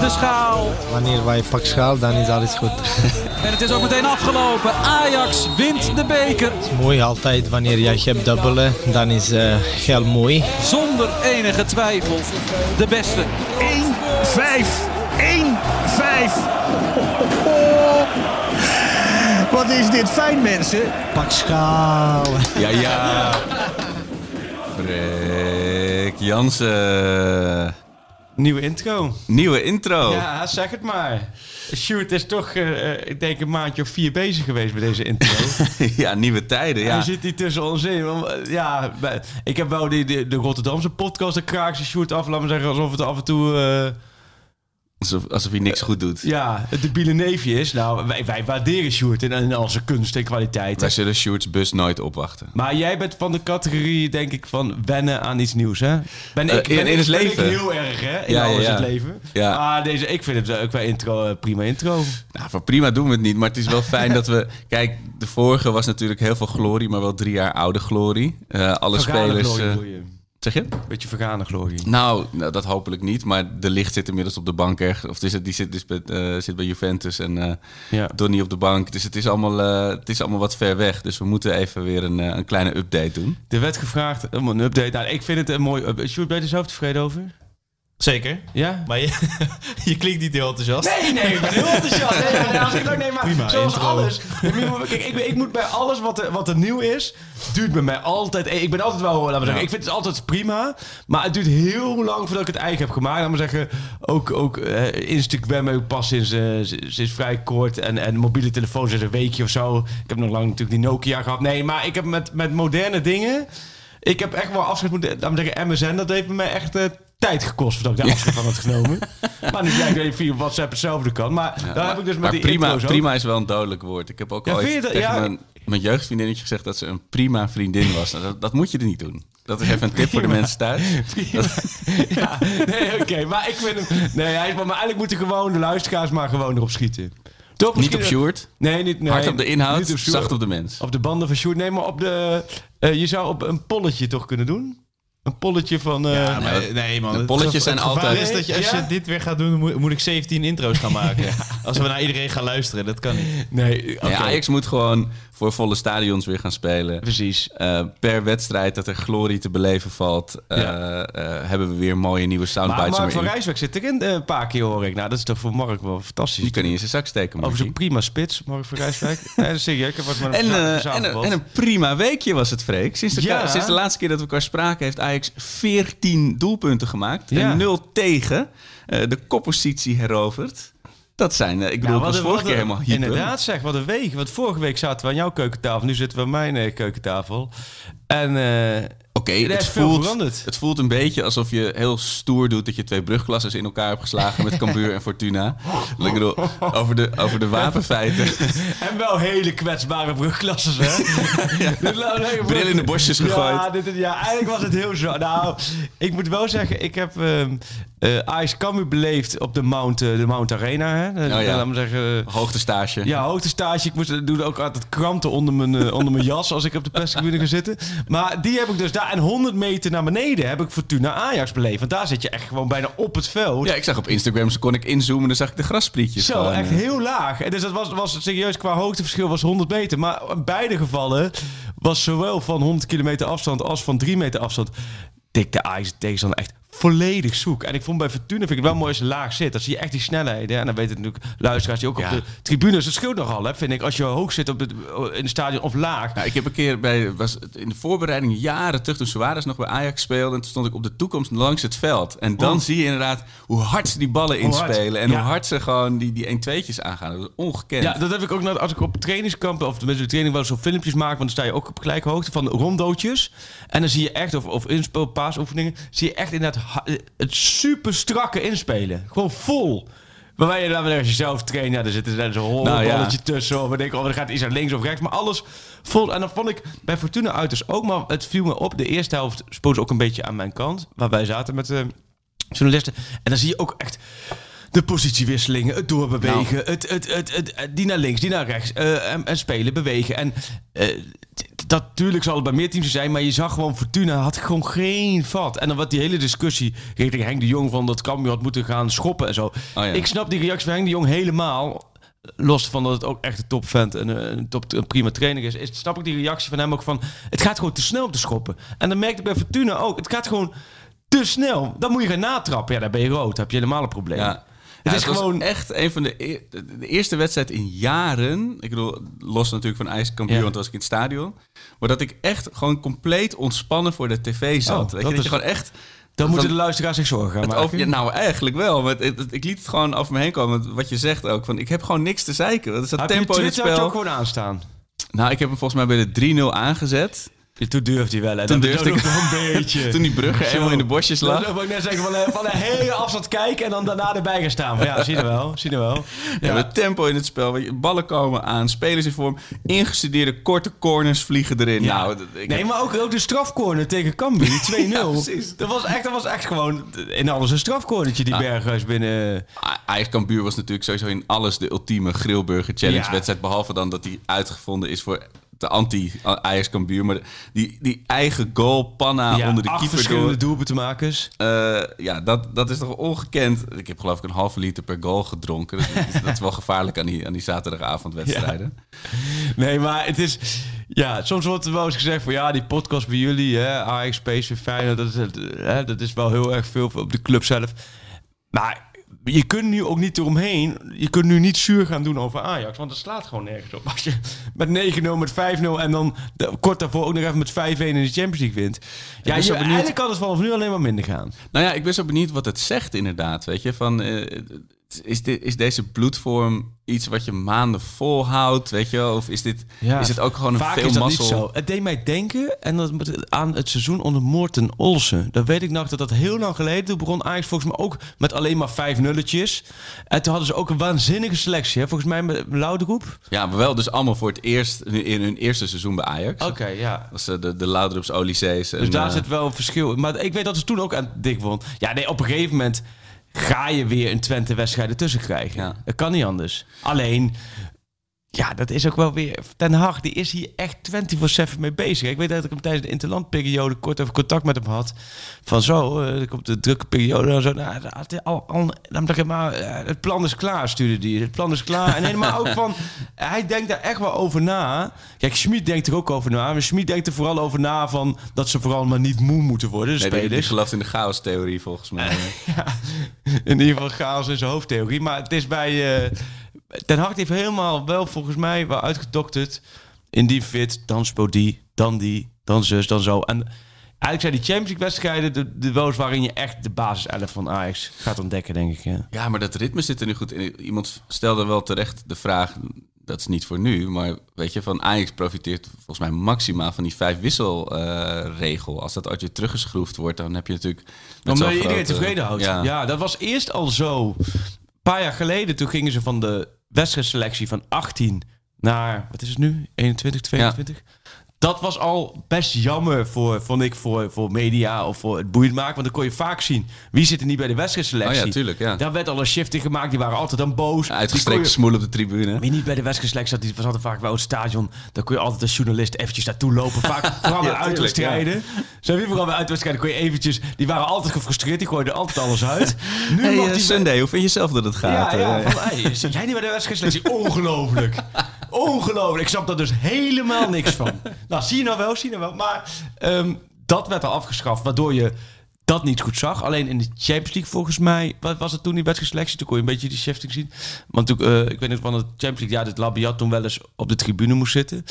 de schaal. Wanneer wij pak schaal, dan is alles goed. En het is ook meteen afgelopen. Ajax wint de beker. mooi altijd wanneer jij hebt dubbelen, dan is uh, heel mooi. Zonder enige twijfel de beste. 1-5. 1-5. Wat is dit fijn, mensen? Pak schaal. Ja, ja. Freek Jansen. Nieuwe intro. Nieuwe intro. Ja, zeg het maar. Sjoerd is toch, uh, ik denk, een maandje of vier bezig geweest met deze intro. ja, nieuwe tijden, ja. En zit hij tussen ons in. Ja, ik heb wel die, de, de Rotterdamse podcast, de kraakse Sjoerd af, laten we zeggen, alsof het af en toe... Uh, Alsof, alsof hij niks goed doet. Ja, het debiele neefje is. Nou, wij, wij waarderen Sjoerd en, en al zijn kunst en kwaliteit. Wij zullen Sjoerds bus nooit opwachten. Maar jij bent van de categorie, denk ik, van wennen aan iets nieuws, hè? Ben ik, uh, in, ben in het ben leven? Ik heel erg, hè? In ja, alles ja, het leven. Ja. Maar deze, ik vind het ook wel intro, uh, prima intro. Nou, voor prima doen we het niet. Maar het is wel fijn dat we... Kijk, de vorige was natuurlijk heel veel glorie, maar wel drie jaar oude glorie. Uh, alle Vergane spelers... Glorie, Zeg je? Beetje vergane glorie. Nou, nou, dat hopelijk niet. Maar de licht zit inmiddels op de bank erg. Of is het, die zit, dus bij, uh, zit bij Juventus en uh, ja. Donny op de bank. Dus het is, allemaal, uh, het is allemaal wat ver weg. Dus we moeten even weer een, een kleine update doen. Er werd gevraagd om een update. Nou, ik vind het een mooi update. Sjoerd, ben je er zelf tevreden over? Zeker. Ja? Maar je, je klinkt niet heel enthousiast. Nee, nee, ik ben heel enthousiast. Nee, ik ook, nee maar Prima, zoals intro. alles. Kijk, ik, ik moet bij alles wat er, wat er nieuw is, duurt bij mij altijd... Ik ben altijd wel, laten we zeggen, ik vind het altijd prima. Maar het duurt heel lang voordat ik het eigen heb gemaakt. Laten we zeggen, ook, ook uh, Instagram heb ik pas sinds, uh, sinds vrij kort. En, en mobiele telefoon sinds een weekje of zo. Ik heb nog lang natuurlijk die Nokia gehad. Nee, maar ik heb met, met moderne dingen... Ik heb echt wel afscheid moeten... Laten we zeggen, MSN, dat heeft bij mij echt... Uh, tijd gekost voordat ik daar afscheid van had genomen. maar nu dat je via WhatsApp hetzelfde kan. Maar Ja, daar heb ik dus met die prima, prima is wel een dodelijk woord. Ik heb ook Ja, al dat- tegen ja. mijn, mijn jeugdvriendinnetje gezegd dat ze een prima vriendin was. Nou, dat, dat moet je er niet doen. Dat is even een tip voor de mensen thuis. ja, nee, oké. maar ik vind hem... Nee, hij is, maar eigenlijk moeten gewoon de luisteraars maar gewoon erop schieten. Toch? Niet op Sjoerd, Nee, niet... Nee, hard op de inhoud, niet op zacht op de mens. Op de banden van Sjoerd. Nee, maar op de... eh, je zou op een polletje toch kunnen doen? Een polletje van... eh, Ja, maar, nee man. de polletjes zijn altijd- is dat je, als Ja? je dit weer gaat doen, moet, moet ik 17 intro's gaan maken. Als we naar iedereen gaan luisteren, dat kan niet. nee, oké. Nee, Ajax moet gewoon voor volle stadions weer gaan spelen. Precies. Eh, per wedstrijd dat er glorie te beleven valt, eh, Ja. eh, hebben we weer mooie nieuwe Maar soundbites. Mark er van. Rijswijk zit erin een paar keer, hoor ik. Nou, dat is toch voor Mark wel fantastisch. Die kan niet in zijn zak steken. Over zo'n prima spits, Mark van Rijswijk. nee, serieus. Ik heb wat met En, en, en een prima weekje was het, Freek. Sinds de, Ja. sinds de laatste keer dat we elkaar spraken... heeft Ajax 14 doelpunten gemaakt. Ja. En 0 tegen. Eh, de koppositie heroverd. Dat zijn... eh, ik bedoel, Ja, ik was een- vorige keer helemaal hyper. Inderdaad zeg, wat een week. Want vorige week zaten we aan jouw keukentafel. Nu zitten we aan mijn eh, keukentafel. En Oké, het, voelt, het voelt een beetje alsof je heel stoer doet... dat je twee brugklassen in elkaar hebt geslagen... met Cambuur en Fortuna. Ik bedoel, over de, over de wapenfeiten. En wel hele kwetsbare brugklasses, hè? Bril in de bosjes gegooid. Ja, dit, ja, eigenlijk was het heel zo. Nou, ik moet wel zeggen, ik heb ehm eh Ajax Cambuur beleefd op de Mount, eh, de Mount Arena. Hè? Oh ja. Laat me zeggen... Hoogtestage. Ja, hoogtestage. Ik moest doe ook altijd kranten onder mijn, eh, onder mijn jas als ik op de perstribune ga zitten. Maar die heb ik dus daar. En 100 meter naar beneden heb ik Fortuna Ajax beleefd. Want daar zit je echt gewoon bijna op het veld. Ja, ik zag op Instagram, zo kon ik inzoomen... en dan zag ik de grassprietjes. Zo, gewoon, echt eh. heel laag. En dus dat was, was serieus qua hoogteverschil was 100 meter. Maar in beide gevallen was zowel van 100 kilometer afstand als van 3 meter afstand... dik de Ajax tegenstander echt volledig zoek. En ik vond bij Fortuna vind ik het wel mooi als je laag zit. Dan zie je echt die snelheden. En dan weten natuurlijk luisteraars die ook Ja. op de tribunes... Het scheelt nogal, hè, vind ik. Als je hoog zit op het, in het stadion of laag. Nou, ik heb een keer bij, was in de voorbereiding jaren terug toen Suarez nog bij Ajax speelde. En toen stond ik op de toekomst langs het veld. En dan Oh. zie je inderdaad hoe hard ze die ballen inspelen. En ja. hoe hard ze gewoon die, die 1-2'tjes aangaan. Dat is ongekend. Ja, dat heb ik ook net als ik op trainingskampen of tenminste de training wel zo filmpjes maak, want dan sta je ook op gelijke hoogte van rondootjes. En dan zie je echt, of, of inspel, paasoefeningen, zie je echt inderdaad het super strakke inspelen. Gewoon vol. Waarbij je, zeggen, als je zelf traint, ja, er zit er zo'n rollenballetje Nou, ja. tussen. Of we denken, oh, dan gaat iets naar links of rechts. Maar alles vol. En dan vond ik bij Fortuna Uiters ook, maar het viel me op. De eerste helft spoot ook een beetje aan mijn kant. Waar wij zaten met de journalisten. En dan zie je ook echt de positiewisselingen, het doorbewegen, Nou. het, het, het, het, het- die naar links, die naar rechts. eh, en, en spelen, bewegen. En eh, dat natuurlijk zal het bij meer teams zijn, maar je zag gewoon Fortuna had gewoon geen vat. En dan wat die hele discussie richting Henk de Jong van dat Cambuur had moeten gaan schoppen en zo. Oh ja. Ik snap die reactie van Henk de Jong helemaal. Los van dat het ook echt een topvent en eh, een, top, een prima trainer is, is, snap ik die reactie van hem ook van... Het gaat gewoon te snel om te schoppen. En dan merkte ik bij Fortuna ook. Het gaat gewoon te snel. Dan moet je gaan natrappen. Ja, dan ben je rood. Dan heb je helemaal een probleem. Ja. Het is gewoon... echt een van de, e- de eerste wedstrijd in jaren. Ik bedoel, los natuurlijk van IJskambuur, Ja. want toen was ik in het stadion. Maar dat ik echt gewoon compleet ontspannen voor de tv zat. Oh, Weet dat je, dat is- je gewoon echt... Dan moeten de luisteraars zich zorgen gaan maken. over, ja, nou, eigenlijk wel. Maar het- het- ik liet het gewoon over me heen komen. Wat je zegt ook. Van, ik heb gewoon niks te zeiken. Wat is dat Heb je tempo in het je spel? ook gewoon aanstaan? Nou, ik heb hem volgens mij bij de 3-0 aangezet. Toen durfde hij wel. Hè? Toen durfde ik- nog een beetje. Toen die brugger Zo. helemaal in de bosjes lag. Wil ik net zeggen, van, eh, van een hele afstand kijken en dan daarna erbij gaan staan. Van, ja, zie je wel, zie je wel. Ja, het tempo in het spel. Weet je, ballen komen aan, spelers in vorm. Ingestudeerde korte corners vliegen erin. Ja. Nou, ik nee, maar ook, ook de strafcorner tegen Cambuur, die 2-0. Ja, precies. dat, was echt, dat was echt gewoon in alles een strafcornertje, die Berghuis binnen... Ajax Cambuur was natuurlijk sowieso in alles de ultieme grillburger challenge wedstrijd. Behalve dan dat hij uitgevonden is voor de anti-Ajax Cambuur. Maar die, die eigen goal, panna ja, onder de acht keeper verschillende door. doelpuntenmakers. Eh, ja, dat, dat is toch ongekend. Ik heb geloof ik een halve liter per goal gedronken. Dat, is- dat is wel gevaarlijk aan die, aan die zaterdagavondwedstrijden. Nee, maar het is... Ja, soms wordt er wel eens gezegd van... Ja, die podcast bij jullie, hè, Ajax, PSV, Feyenoord... Dat is, het, hè, dat is wel heel erg veel op de club zelf. Maar je kunt nu ook niet eromheen... Je kunt nu niet zuur gaan doen over Ajax. Want het slaat gewoon nergens op. Als je met 9-0, met 5-0... en dan de- kort daarvoor ook nog even met 5-1 in de Champions League wint. Ja, je, benieuwd- eigenlijk kan het vanaf nu alleen maar minder gaan. Nou ja, ik ben zo benieuwd wat het zegt inderdaad. Weet je, van... eh, is, dit, is deze bloedvorm iets wat je maanden volhoudt, weet je wel? Of is, dit, is het ook gewoon een Vaak veel is dat niet zo. Het deed mij denken en dat aan het seizoen onder Morten Olsen. Dan weet ik nog dat dat heel lang geleden... Toen begon Ajax volgens mij ook met alleen maar vijf nulletjes. En toen hadden ze ook een waanzinnige selectie. Hè? Volgens mij met Lauderoep. Ja, maar wel dus allemaal voor het eerst in hun eerste seizoen bij Ajax. Oké, ja. Dat was eh, de, de Olysées. Dus daar zit wel een verschil. in. Maar ik weet dat ze toen ook aan dik won. Ja, nee, op een gegeven moment ga je weer een Twente-wedstrijd ertussen krijgen. Ja. Dat kan niet anders. Alleen, ja, dat is ook wel weer... Ten Hag, die is hier echt 24-7 mee bezig. Ik weet dat ik hem tijdens de interlandperiode kort even contact met hem had. Van zo, er komt de drukke periode en zo. Nou, al, al, dan dacht ik, maar eh, het plan is klaar, stuurde die. Het plan is klaar. En helemaal ook van, hij denkt daar echt wel over na. Kijk, Schmid denkt er ook over na. Maar Schmid denkt er vooral over na van dat ze vooral maar niet moe moeten worden, de Nee, spelers. in de chaos-theorie volgens mij. Ja, in ieder geval chaos in zijn hoofdtheorie. Maar het is bij... eh Ten Hag heeft helemaal wel volgens mij wel uitgedokterd. In die fit, dan Spodi, dan die, dan zus, dan zo. En eigenlijk zijn die Champions League wedstrijden de, de wel waarin je echt de basis 11 van Ajax gaat ontdekken, denk ik. Ja. Ja, maar dat ritme zit er nu goed in. Iemand stelde wel terecht de vraag, dat is niet voor nu, maar weet je, van Ajax profiteert volgens mij maximaal van die vijf wisselregel. Als dat ooit weer teruggeschroefd wordt, dan heb je natuurlijk... Omdat je iedereen tevreden houdt. Ja. Ja. dat was eerst al zo. Paar jaar geleden, toen gingen ze van de wedstrijdselectie van 18 naar, wat is het nu? 21, 22? Dat was al best jammer voor, vond ik, voor, voor media of voor het boeiend maken. Want dan kon je vaak zien, wie zit er niet bij de wedstrijdselectie. Oh ja, tuurlijk, ja. Daar werd al een shift in gemaakt, die waren altijd dan boos. Je- smoel op de tribune. wie niet bij de wedstrijdselectie zat, die was altijd vaak wel het stadion. Dan kon je altijd als journalist eventjes naartoe lopen. Vaak, vooral bij tuurlijk, uitwedstrijden. Zo wie vooral bij uitwedstrijden kon je eventjes... Die waren altijd gefrustreerd, die gooiden altijd alles uit. Nu Hey, eh, die... Sunday, hoe vind je zelf dat het gaat? Ja, ja, Eh, van, hey, zit jij niet bij de wedstrijdselectie? Ongelooflijk. Ongelooflijk. Ik snap daar dus helemaal niks van. Nou, zie je nou wel, zie je nou wel. Maar ehm, dat werd al afgeschaft, waardoor je dat niet goed zag. Alleen in de Champions League volgens mij, wat was het toen die wedstrijdselectie? Toen kon je een beetje die shifting zien. Want toen, eh, ik weet niet van de Champions League, ja, dat Labiat toen wel eens op de tribune moest zitten.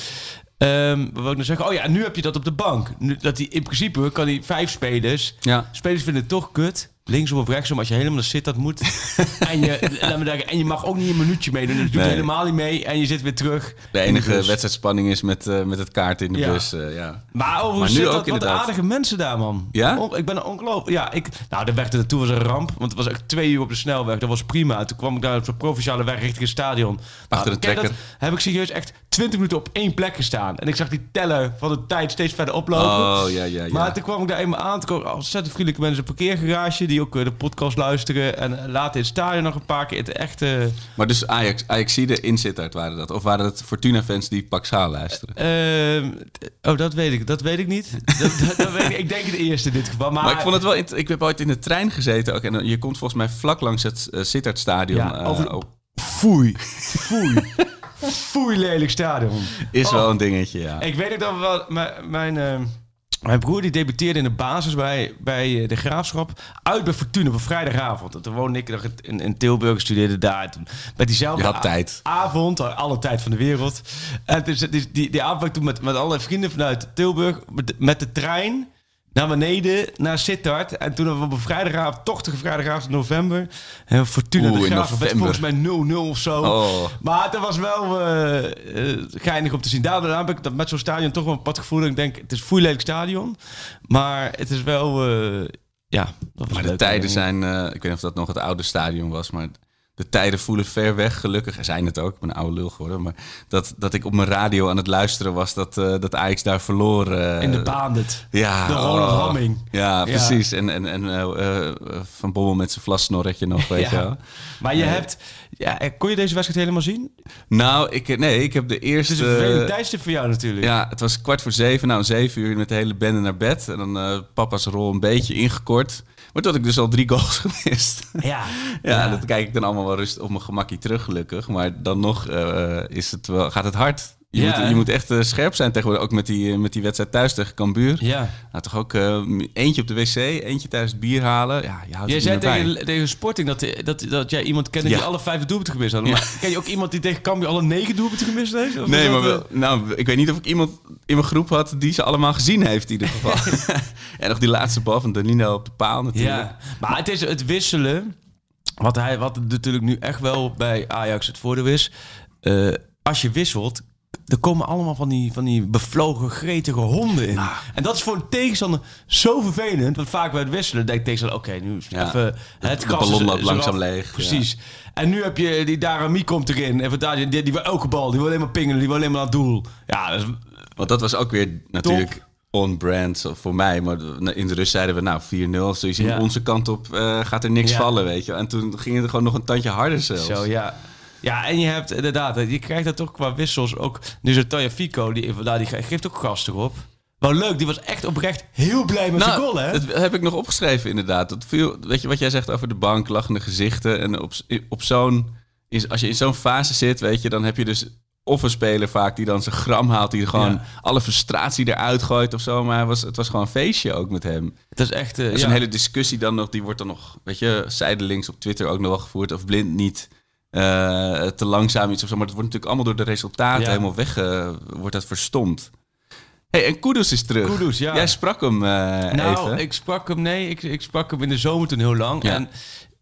Ehm wat wil ik nou zeggen? Oh ja, nu heb je dat op de bank. Nu, dat die, in principe kan die vijf spelers. Ja. Spelers vinden het toch kut. Linksom of rechtsom, als je helemaal naar zit, dat moet. en, je, laat me zeggen, en je mag ook niet een minuutje meedoen. Dus je doet Nee. helemaal niet mee en je zit weer terug. De enige bus. wedstrijdspanning is met, eh, met het kaart in de Ja. bus. eh, ja. Maar Maar overigens nu zit ook dat wat aardige mensen daar, man. Ja? On- ik ben ongelooflijk. Ja, ik, nou, de weg naartoe was een ramp. Want het was echt twee uur op de snelweg. Dat was prima. Toen kwam ik daar op de provinciale weg richting het stadion. Achter Nou, de trekker. dat? Heb ik serieus echt 20 minuten op één plek gestaan. En ik zag die teller van de tijd steeds verder oplopen. Oh, ja, ja, ja. Maar toen kwam ik daar eenmaal aan. Toen kwam ontzettend vriendelijke mensen in een parkeergarage. Die ook eh, de podcast luisteren. En eh, later in het stadion nog een paar keer. Het echte... Maar dus Ajax, Ajaxide in Sittard waren dat? Of waren het Fortuna-fans die Paxaal luisteren? Ehm, oh, dat weet ik. Dat weet ik niet. dat, dat, dat weet ik, ik denk het eerste in dit geval. Maar, Maar ik vond het wel... Ik heb ooit in de trein gezeten ook. En je komt volgens mij vlak langs het uh, Sittard-stadion. Ja, eh, op- Foei. Foei. Foei lelijk stadion. is Oh. wel een dingetje, ja. Ik weet ook dat we wel, mijn, mijn, eh, mijn broer die debuteerde in de basis bij, bij eh, de Graafschap. Uit bij Fortuna op een vrijdagavond. En toen woonde ik in, in Tilburg studeerde daar. Toen, met diezelfde avond, alle tijd van de wereld. En dus, die, die, die avond toen met, met alle vrienden vanuit Tilburg met, met de trein naar beneden, naar Sittard. En toen hebben we op een vrijdagavond, tochtige vrijdagavond in november. En Fortuna Oeh, de Graafschap werd volgens mij 0-0 of zo. Oh. Maar het was wel eh, geinig om te zien. Daarna heb ik dat met zo'n stadion toch wel een pad gevoel. Ik denk, het is een foeilelijk stadion. Maar het is wel... eh, ja, dat was Maar de tijden zijn... ik weet niet of dat nog het oude stadion was, maar... De tijden voelen ver weg, gelukkig. Zijn het ook, ik ben een oude lul geworden. Maar dat, dat ik op mijn radio aan het luisteren was dat, eh, dat Ajax daar verloor. eh, In de Baandert. Ja, De Ronald oh. Hamming. Ja, Ja. precies. En, en, en eh, eh, Van Bommel met zijn vlassnorretje nog, weet Ja. je wel. Maar je hebt... Ja, eh, kon je deze wedstrijd helemaal zien? Nou, ik, nee, ik heb de Het eerste... is een vervelend tijdstip voor jou natuurlijk. Ja, het was kwart voor zeven. Nou, om zeven uur met de hele bende naar bed. En dan eh, papa's rol een beetje ingekort. Maar toen had ik dus al drie goals gemist. Ja. ja, dat kijk ik dan allemaal wel rustig op mijn gemakkie terug, gelukkig. Maar dan nog eh, is het wel, gaat het hard. Je, Ja, moet, je moet echt eh, scherp zijn tegenwoordig. Ook met die, eh, met die wedstrijd thuis tegen Cambuur. Ja. Nou, toch ook eh, eentje op de wc, eentje tijdens het bier halen. Ja, je houdt Jij zei tegen, tegen Sporting dat, dat, dat jij iemand kende die alle vijf doelpunten gemist had. Maar ken je ook iemand die tegen Cambuur alle negen doelpunten gemist heeft? Of Nee, maar wel, nou, ik weet niet of ik iemand in mijn groep had die ze allemaal gezien heeft in ieder geval. en nog die laatste bal van Danilo op de paal natuurlijk. Ja, maar het is het wisselen. Wat, hij, wat natuurlijk nu echt wel bij Ajax het voordeel is. als je wisselt, er komen allemaal van die, van die bevlogen, gretige honden in. Nou. En dat is voor een tegenstander zo vervelend. Want vaak bij het wisselen denkt tegenstander... Oké, nu is Ja. even... Het De ballon loopt langzaam eraf. leeg, Precies. En nu heb je die Darami komt erin. En vandaar, die, die wil elke bal. Die wil alleen maar pingelen. Die wil alleen maar naar het doel. Ja, dat is, Want dat was ook weer natuurlijk on-brand voor mij. Maar in de rust zeiden we, nou, 4-0. Zoals Ja. onze kant op eh, gaat er niks Ja. vallen, weet je. En toen ging het gewoon nog een tandje harder zelfs. Zo, ja. Ja, en je hebt inderdaad, je krijgt dat toch qua wissels ook. Nu zo'n Taya Fico, die, inderdaad, die geeft ook gas erop. Wel leuk, die was echt oprecht heel blij met zijn goal, hè? Nou, dat heb ik nog opgeschreven inderdaad. Dat viel, weet je wat jij zegt over de bank, lachende gezichten. En op, op zo'n, als je in zo'n fase zit, weet je, dan heb je dus of een speler vaak die dan zijn gram haalt, die gewoon Ja. alle frustratie eruit gooit of zo. Maar het was, het was gewoon een feestje ook met hem. Het is echt... eh, Er is ja. een hele discussie dan nog, die wordt dan nog, weet je, zijdelings op Twitter ook nog wel gevoerd. Of blind niet eh, te langzaam iets of zo. Maar het wordt natuurlijk allemaal door de resultaten Ja. helemaal weg, eh, wordt dat verstomd. hey, en Kudus is terug. Kudus, ja. Jij sprak hem eh, Nou, even. ik sprak hem, nee, ik, ik sprak hem in de zomer toen heel lang. Ja. En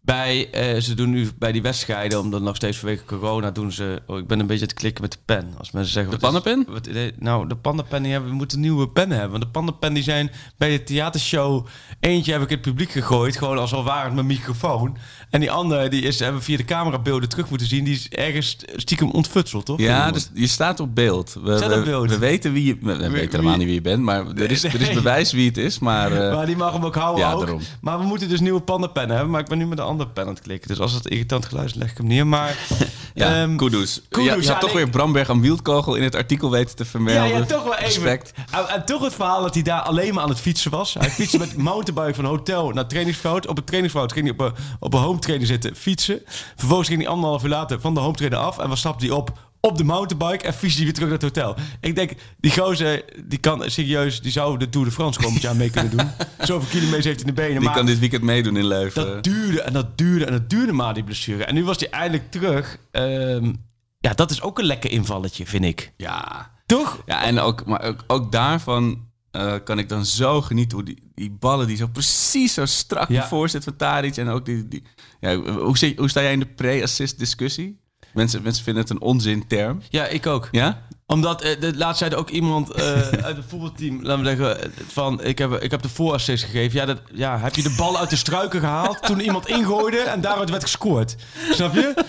bij, ze doen nu bij die wedstrijden, omdat nog steeds vanwege corona doen ze... Oh, ik ben een beetje aan het klikken met de pen. Als mensen zeggen... De pandapen? wat- nou, de die hebben, we moeten nieuwe pennen hebben. Want de pandapen die zijn bij de theatershow... Eentje heb ik in het publiek gegooid, gewoon als al waren mijn microfoon. En die andere, die is, hebben we via de camerabeelden terug moeten zien. Die is ergens stiekem ontfutseld, toch? Ja, dus je staat op beeld. We, Staat op we- beeld. we weten wie je... We, weten helemaal niet wie je bent, maar er is, er is bewijs wie het is. Maar, eh, Maar die mag hem ook houden ja, ook. daarom. Maar we moeten dus nieuwe pandapennen hebben. Maar ik ben nu met een andere pen aan het klikken. Dus als het irritant geluid is, leg ik hem neer. Maar ja, ehm, Kudus. Kudus, je, je ja, had toch weer Bramberg aan Wieldkogel in het artikel weten te ja, vermelden. ja, toch wel even. Respect. En, en toch het verhaal dat hij daar alleen maar aan het fietsen was. Hij fietste met mountainbike van hotel naar trainingsveld. Op het trainingsveld ging hij op een, op een home trainer zitten fietsen. Vervolgens ging hij anderhalf uur later van de home trainer af. En was stapte hij op op de mountainbike en fietste hij weer terug naar het hotel. Ik denk, die gozer, die kan serieus, die zou de Tour de France komend jaar mee kunnen doen. Zoveel kilometers heeft hij in de benen. Die maar kan dit weekend meedoen in Leuven. Dat duurde en dat duurde en dat duurde maar, die blessure. En nu was hij eindelijk terug. Ehm, ja, dat is ook een lekker invalletje, vind ik. Ja. Toch? Ja, en ook, maar ook, ook daarvan eh, kan ik dan zo genieten hoe die, die ballen die zo precies zo strak Ja. van Tadic. En ook die... die ja, hoe, sta jij in de pre-assist discussie? Mensen, mensen vinden het een onzinterm. Ja, ik ook. Ja? Omdat, eh, de, laatst zei er ook iemand eh, uit het voetbalteam, laten we zeggen, eh, van ik heb, ik heb de voorassist gegeven. Ja, dat, ja, heb je de bal uit de struiken gehaald toen iemand ingooide en daaruit werd gescoord. Snap je?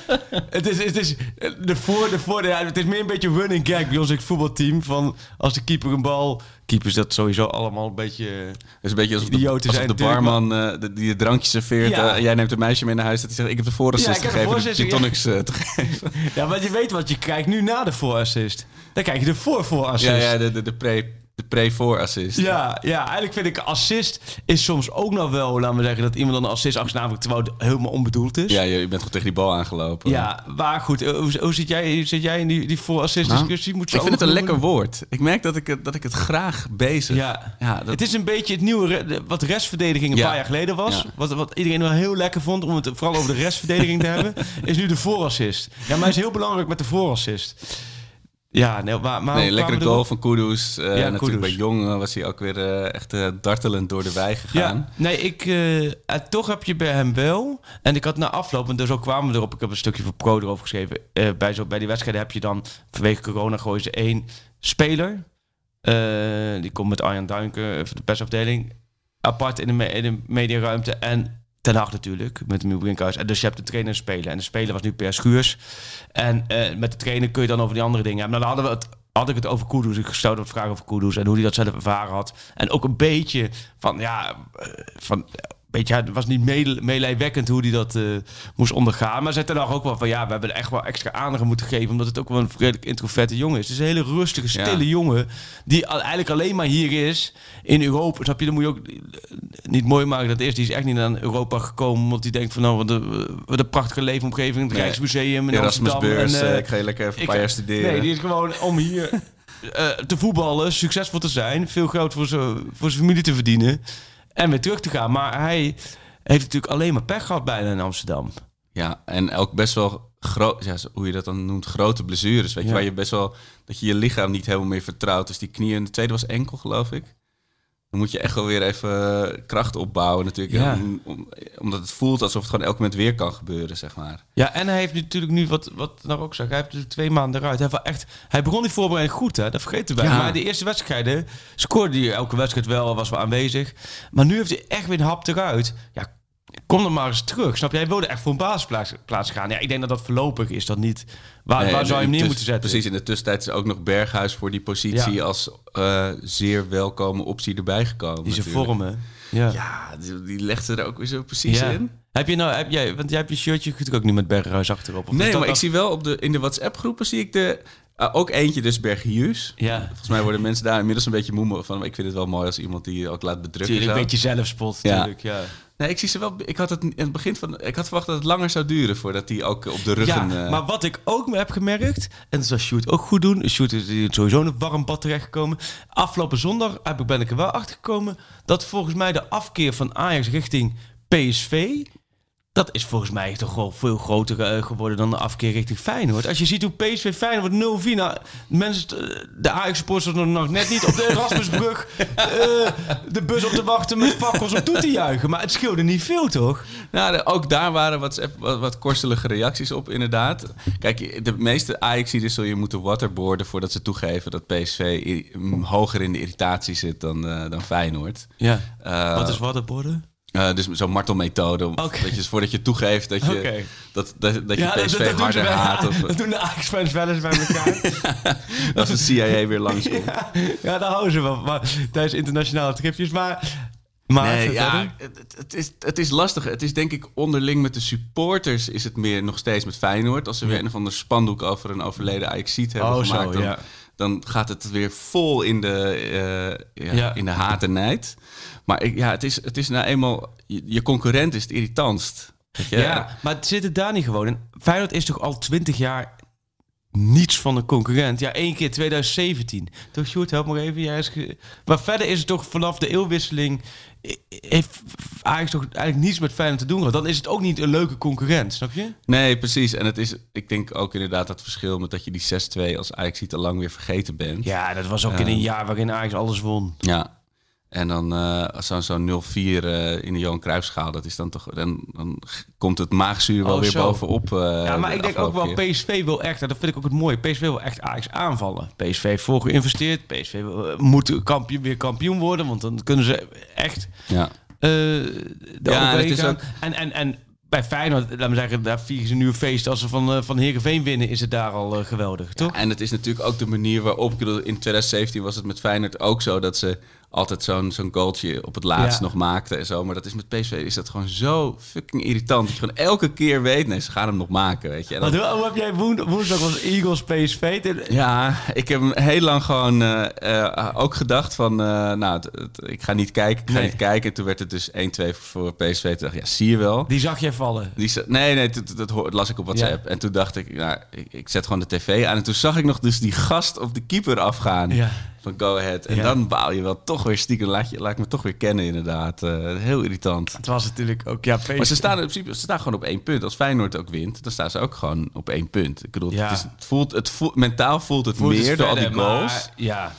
het is, het is de voor, de voor, ja, het is meer een beetje running gag bij ons in het voetbalteam. Van als de keeper een bal, keepers dat sowieso allemaal een beetje... Het is een beetje alsof de, alsof zijn de barman eh, de- die je drankje serveert. Ja. eh, en jij neemt een meisje mee naar huis. Dat hij zegt, ik heb de voorassist Ja, ik heb de gegeven. de ja. tonics eh, te geven. Ja, want je weet wat je krijgt nu na de voorassist. Dan krijg je de voor-voorassist. Ja, ja, de, de, de pre- de pre-voor-assist. Ja, ja, eigenlijk vind ik assist is soms ook nog wel, laten we zeggen, dat iemand dan een assist achternaam terwijl het helemaal onbedoeld is. Ja, je, bent gewoon tegen die bal aangelopen. Ja, maar goed, eh, hoe, hoe zit, jij, zit jij in die, die voor-assist Nou, discussie? Moet ik vind het een lekker woord. Ik merk dat ik het, dat ik het graag bezig. Ja. ja dat, Het is een beetje het nieuwe, wat restverdediging een Ja. paar jaar geleden was. Ja. Wat, wat iedereen wel heel lekker vond, om het vooral over de restverdediging te hebben, is nu de voorassist. Ja, maar is heel belangrijk met de voorassist. Ja, nee, maar... maar nee, lekkere goal van Kudus. Eh, Ja, natuurlijk Kudus. bij Jong eh, was hij ook weer eh, echt dartelend door de wei gegaan. Ja, nee, ik, toch heb je bij hem wel. En ik had na afloop, en dus ook kwamen we erop, ik heb een stukje voor Pro erover geschreven. bij, zo, bij die wedstrijden heb je dan, vanwege corona, gooien ze één speler. Die komt met Arjan Duinker, van de persafdeling, apart in de, me- in de mediaruimte. En Ten Hag natuurlijk, met Miel Brinkhuis. En dus je hebt de trainer en de speler. En de speler was nu Per Schuurs. En eh, met de trainer kun je dan over die andere dingen hebben. Dan hadden we het, had ik het over Kudus. Ik stelde wat vragen over Kudus en hoe hij dat zelf ervaren had. En ook een beetje van, ja, eh, van... Beetje, ja, het was niet meelijwekkend hoe hij dat eh, moest ondergaan. Maar zei ten ook wel van ja, we hebben echt wel extra aandacht aan moeten geven. Omdat het ook wel een redelijk introverte jongen is. Het is een hele rustige, stille Ja. jongen. Die al- eigenlijk alleen maar hier is in Europa. Snap je? Dan moet je ook eh, niet mooi maken dat eerst. Die is echt niet naar Europa gekomen. Omdat hij denkt van nou, wat een, wat een prachtige leefomgeving. Het Nee. Rijksmuseum in Erasmus Amsterdam. beurs. en, eh, eh, ik ga lekker even een paar jaar studeren. Nee, die is gewoon om hier te voetballen, succesvol te zijn, veel geld voor zijn familie te verdienen en weer terug te gaan. Maar hij heeft natuurlijk alleen maar pech gehad bijna in Amsterdam. Ja, en ook best wel groot, ja, hoe je dat dan noemt, grote blessures. Weet je, Ja. waar je best wel, dat je je lichaam niet helemaal meer vertrouwt. Dus die knieën, de tweede was enkel, geloof ik. Dan moet je echt wel weer even eh, kracht opbouwen natuurlijk. Ja. Om- om- omdat het voelt alsof het gewoon elk moment weer kan gebeuren, zeg maar. Ja, en hij heeft natuurlijk nu, wat, wat nou ook zag, hij heeft natuurlijk twee maanden eruit. Hij, echt, hij begon die voorbereiding goed, hè? dat vergeten wij. Ja. Maar de eerste wedstrijden scoorde hij elke wedstrijd wel, was wel aanwezig. Maar nu heeft hij echt weer een hap eruit. Ja, kom dan maar eens terug, snap je? Hij wilde echt voor een basisplaats plaats gaan. Ja, ik denk dat dat voorlopig is dat niet... Waar, Nee, waar zou je hem neer moeten zetten? Precies, in de tussentijd is ook nog Berghuis voor die positie Ja. als eh, zeer welkome optie erbij gekomen. Die zijn vormen. Ja. Ja, die, die legde er ook weer zo precies Ja. in. Heb je nou, heb jij, want jij hebt je shirtje natuurlijk ook niet met Berghuis achterop. Of Nee, maar ik zie wel op de, in de WhatsApp-groepen zie ik de, ah, ook eentje, dus Bergius. Ja, Volgens mij worden mensen daar inmiddels een beetje moe van. Ik vind het wel mooi als iemand die ook laat bedrukken. natuurlijk zo. een beetje zelfspot Ja. natuurlijk. Ja. Nee, ik zie ze wel. Ik had het in het begin van. Ik had verwacht dat het langer zou duren voordat die ook op de ruggen. Ja, eh, maar wat ik ook heb gemerkt, en dat zal Sjoerd ook goed doen. Sjoerd is sowieso in een warm bad terechtgekomen. Afgelopen zondag heb ik, ben ik er wel achter gekomen dat volgens mij de afkeer van Ajax richting PSV... Dat is volgens mij toch wel veel groter eh, geworden dan de afkeer richting Feyenoord. Als je ziet hoe PSV Feyenoord 0-4... Nou, mensen, eh, de Ajax-supporters nog, net niet op de Erasmusbrug... eh, de bus op te wachten met fakkels om toe te juichen. Maar het scheelde niet veel, toch? Nou, de- ook daar waren wat, wat, wat korstelige reacties op, inderdaad. Kijk, de meeste Ajaxiden zul je moeten waterboarden voordat ze toegeven dat PSV hoger in de irritatie zit dan, eh, dan Feyenoord. Ja. Wat is waterboarden? Eh, dus zo'n martelmethode. Oké. Dat je, voordat je toegeeft dat je, dat, dat, dat je Ja, PSV dat harder bij- haat. Of Dat doen de Ajax-fans wel eens bij elkaar. als de CIA weer langskomt. ja, ja, daar houden ze wel. Maar, tijdens internationale tripjes. Maar, maar Nee, ja, het, is, het is lastig. Het is denk ik onderling met de supporters is het meer nog steeds met Feyenoord. Als ze weer een of ander spandoek over een overleden Ajaxiet hebben Oh, gemaakt, zo, dan, gaat het weer vol in de, ja, Ja. in de haat en nijd. Maar ik, ja, het is, het is nou eenmaal... Je, je concurrent is het irritantst. Je? Ja, maar het zit het daar niet gewoon in. Feyenoord is toch al twintig jaar niets van een concurrent. Ja, één keer 2017. Toch, Sjoerd, help me even. Jij is Maar verder is het toch vanaf de eeuwwisseling... heeft Ajax toch eigenlijk niets met Feyenoord te doen gehad. Dan is het ook niet een leuke concurrent, snap je? Nee, precies. En het is, ik denk ook inderdaad dat verschil met dat je die 6-2 als Ajaxiet al lang weer vergeten bent. Ja, dat was ook in een jaar waarin Ajax alles won. Ja. En dan eh, zo'n zo'n 0-4 eh, in de Johan Cruijffschaal, dat is dan toch... Dan, dan komt het maagzuur wel Oh, weer zo. bovenop. eh, Ja, maar de ik denk ook wel, keer. PSV wil echt, en dat vind ik ook het mooie, PSV wil echt Ajax aanvallen. PSV heeft voor geïnvesteerd, PSV wil, moet kampioen, weer kampioen worden, want dan kunnen ze echt Ja. de Ja, het is ook- En, en, en bij Feyenoord, laten we zeggen, daar vieren ze nu een feest. Als ze van, van Heerenveen winnen, is het daar al geweldig, toch? En het is natuurlijk ook de manier waarop... In 2017 was het met Feyenoord ook zo... dat ze altijd zo'n zo'n goaltje op het laatst Ja. nog maakten en zo. Maar dat is met PSV is dat gewoon zo fucking irritant. Dat je gewoon elke keer weet... nee, ze gaan hem nog maken, weet je. En dan- Wat, hoe heb jij woen- woensdag was Eagles PSV? Ja, ik heb hem heel lang gewoon eh, eh, ook gedacht van... eh, nou, het- het- ik ga niet kijken, ik ga Nee. niet kijken. En toen werd het dus 1-2 voor PSV. Toen dacht ik, ja, zie je wel. Die zag jij vallen. Die, nee, nee, dat, dat, las ik op WhatsApp. En toen dacht ik, nou, ik, ik zet gewoon de tv aan. En toen zag ik nog dus die gast op de keeper afgaan Ja. van Go Ahead. En dan baal je wel toch weer stiekem. Laat, je, laat ik me toch weer kennen inderdaad. Eh, heel irritant. Het was natuurlijk ook, ja, PSV. Maar ze staan in principe ze staan gewoon op één punt. Als Feyenoord ook wint, dan staan ze ook gewoon op één punt. Ik bedoel, Ja. het, is, het voelt, het voelt, mentaal voelt het Voelt het meer door al die goals. maar ja,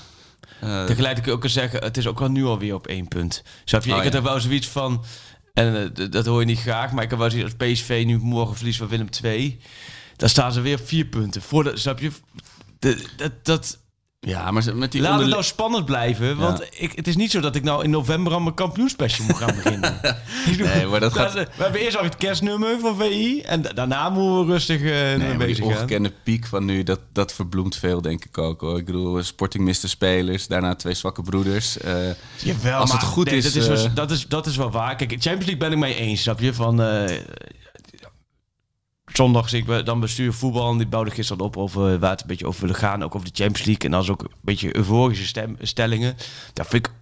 Eh, tegelijkertijd ook zeggen, het is ook al nu alweer op één punt. Snap je? Oh, ik had ja. er wel zoiets van, en eh, dat hoor je niet graag, maar ik heb wel zoiets als PSV nu morgen verliest van Willem 2. Dan staan ze weer op vier punten. Voor de, snap je? De- dat, dat, ja, maar ze- met die laat het nou spannend blijven. Want ik, het is niet zo dat ik nou in november aan mijn kampioenspecial moet gaan beginnen. Nee, maar dat gaat- We hebben eerst al het kerstnummer van VI. En da- daarna moeten we rustig eh Nee, maar bezig die gaan. ongekende piek van nu, dat, dat verbloemt veel, denk ik ook. Hoor. Ik bedoel, Sporting miste spelers, daarna twee zwakke broeders. Eh, Jawel, Als het goed nee, is, Dat is, wel, eh, dat, is, dat is wel waar. Kijk, Champions League ben ik mee eens, snap je? Van, eh, zondag zie ik dan bestuur voetbal en die bouwde gisteren op over waar het een beetje over willen gaan. Ook over de Champions League en dan is ook een beetje euforische stem, stellingen. Dat vind ik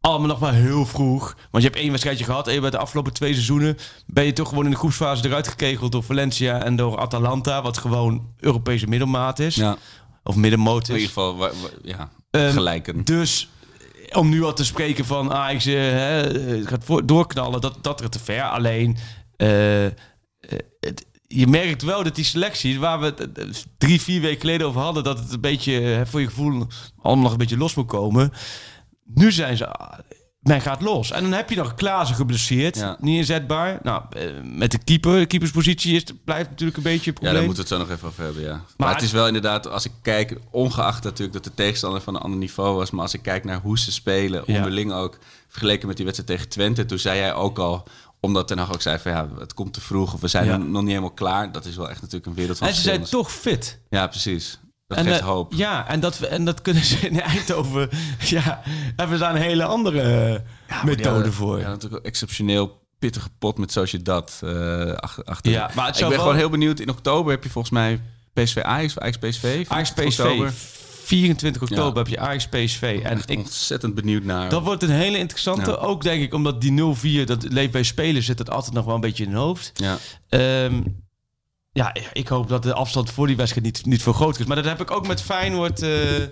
allemaal nog maar heel vroeg. Want je hebt één wedstrijdje gehad en bent de afgelopen twee seizoenen ben je toch gewoon in de groepsfase eruit gekegeld door Valencia en door Atalanta, wat gewoon Europese middelmaat is. ja, Of middenmoot in ieder is. geval, ja, Ehm, gelijken. Dus om nu al te spreken van Ajax eh, hè, het gaat voor, doorknallen, dat, dat er te ver. Alleen, eh, eh, het- je merkt wel dat die selectie, waar we het eh, drie, vier weken geleden over hadden, dat het een beetje eh, voor je gevoel allemaal nog een beetje los moet komen. Nu zijn ze, ah, men gaat los. En dan heb je nog Klaassen geblesseerd, Ja. niet inzetbaar. Nou, eh, met de keeper, de keeperspositie is, blijft natuurlijk een beetje een Ja, probleem. daar moeten we het zo nog even over hebben, ja. Maar, het is wel inderdaad, als ik kijk, ongeacht natuurlijk dat de tegenstander van een ander niveau was, maar als ik kijk naar hoe ze spelen, Ja. onderling ook, vergeleken met die wedstrijd tegen Twente, toen zei jij ook al, omdat Ten Hag ook zei van ja, het komt te vroeg of we zijn Ja. nog niet helemaal klaar. Dat is wel echt natuurlijk een wereld van en ze zijn toch fit. Ja, precies. Dat en, geeft eh, hoop. Ja, en dat, we- en dat kunnen ze in Eindhoven. Ja, hebben ze daar een hele andere eh, methode voor. Ja, natuurlijk exceptioneel pittige pot met Sociedad uh, achter. achter. Ja, maar ik ben wel- gewoon heel benieuwd. In oktober heb je volgens mij PSV Ajax Ajax PSV. Ajax 24 PSV. Oktober. 24 oktober Ja. heb je Ajax PSV. En ik, ontzettend benieuwd naar. dat wordt een hele interessante. Ja. Ook denk ik omdat die 0-4, dat leeft bij spelers, zit het altijd nog wel een beetje in hun hoofd. Ja. Ehm, ja, ik hoop dat de afstand voor die wedstrijd niet, niet veel groter is. Maar dat heb ik ook met Feyenoord. eh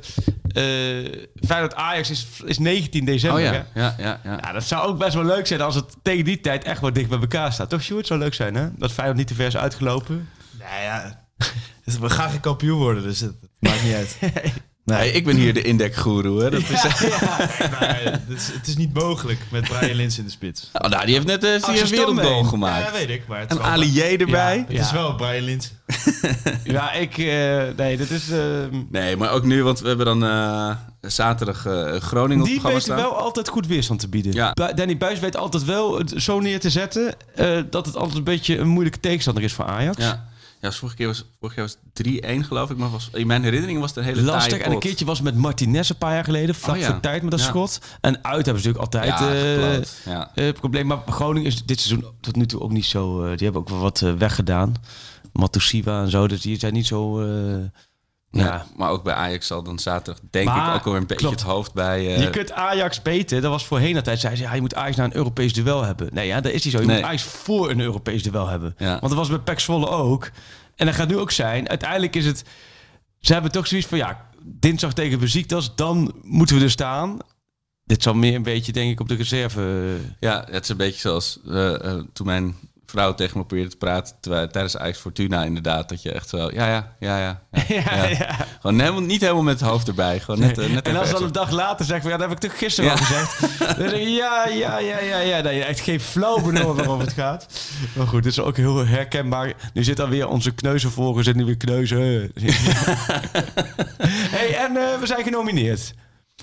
eh, Feyenoord Ajax is, is 19 december. Oh hè? ja, ja, ja. ja. Ja, dat zou ook best wel leuk zijn als het tegen die tijd echt wat dicht bij elkaar staat. Toch, Sjoerd? zou leuk zijn, hè? Dat Feyenoord niet te ver is uitgelopen. Nou ja, we gaan geen kampioen worden, dus het maakt niet uit. Nee, Hey, ik ben hier de indek-goeroe. hè. Dat is, maar het, is, het is niet mogelijk met Brian Lins in de spits. oh, nou, die heeft net uh, een wereldgoal Stammen. Ja, gemaakt. weet ik, maar het en erbij. het is wel Brian Lins. Ja, ik... eh, nee, dat is... ehm, Nee, maar ook nu, want we hebben dan eh, zaterdag eh, Groningen op die het programma weet staan. wel altijd goed weerstand te bieden. Ja. Bu- Danny Buis weet altijd wel het zo neer te zetten... eh, dat het altijd een beetje een moeilijke tegenstander is voor Ajax. Ja. Ja, dus vorige keer was, vorige keer was 3-1 geloof ik, maar was, in mijn herinnering was het een hele Lastig. En een keertje was met Martinez een paar jaar geleden. Vlak Oh ja. voor tijd met een Ja. schot. En uit hebben ze natuurlijk altijd... Ja, eh, eh, probleem. Maar Groningen is dit seizoen tot nu toe ook niet zo... eh, die hebben ook wel wat weggedaan. Matusiwa en zo. Dus die zijn niet zo... eh, Ja. ja. Maar ook bij Ajax zal dan zaterdag denk Maar, ik ook alweer een beetje klopt. het hoofd bij... eh, Je kunt Ajax beter. Dat was voorheen altijd. Zei ze, ja, je moet Ajax naar een Europees duel hebben. Nee, ja, dat is niet zo. Je Nee. moet Ajax voor een Europees duel hebben. Ja. Want dat was bij PEC Zwolle ook. En dat gaat nu ook zijn. Uiteindelijk is het... Ze hebben toch zoiets van, ja, dinsdag tegen Besiktas, dan moeten we er staan. Dit zal meer een beetje, denk ik, op de reserve... Ja, het is een beetje zoals eh, eh, toen mijn vrouw tegen me probeerde te praten terwijl, tijdens Ajax Fortuna inderdaad. Dat je echt zo, ja, ja, ja, ja. ja, Ja, ja. Gewoon helemaal, niet helemaal met het hoofd erbij. Gewoon net, eh, net En als dan een dag later zegt, van, ja, dat heb ik toch gisteren al gezegd. Dan zeg je, ja, ja, ja, ja, ja. Nee, echt geen flauw benul waarover het gaat. Maar goed, dit is ook heel herkenbaar. Nu zit dan weer onze kneuzenvolger, zit nu weer kneuzen. hey, en eh, we zijn genomineerd.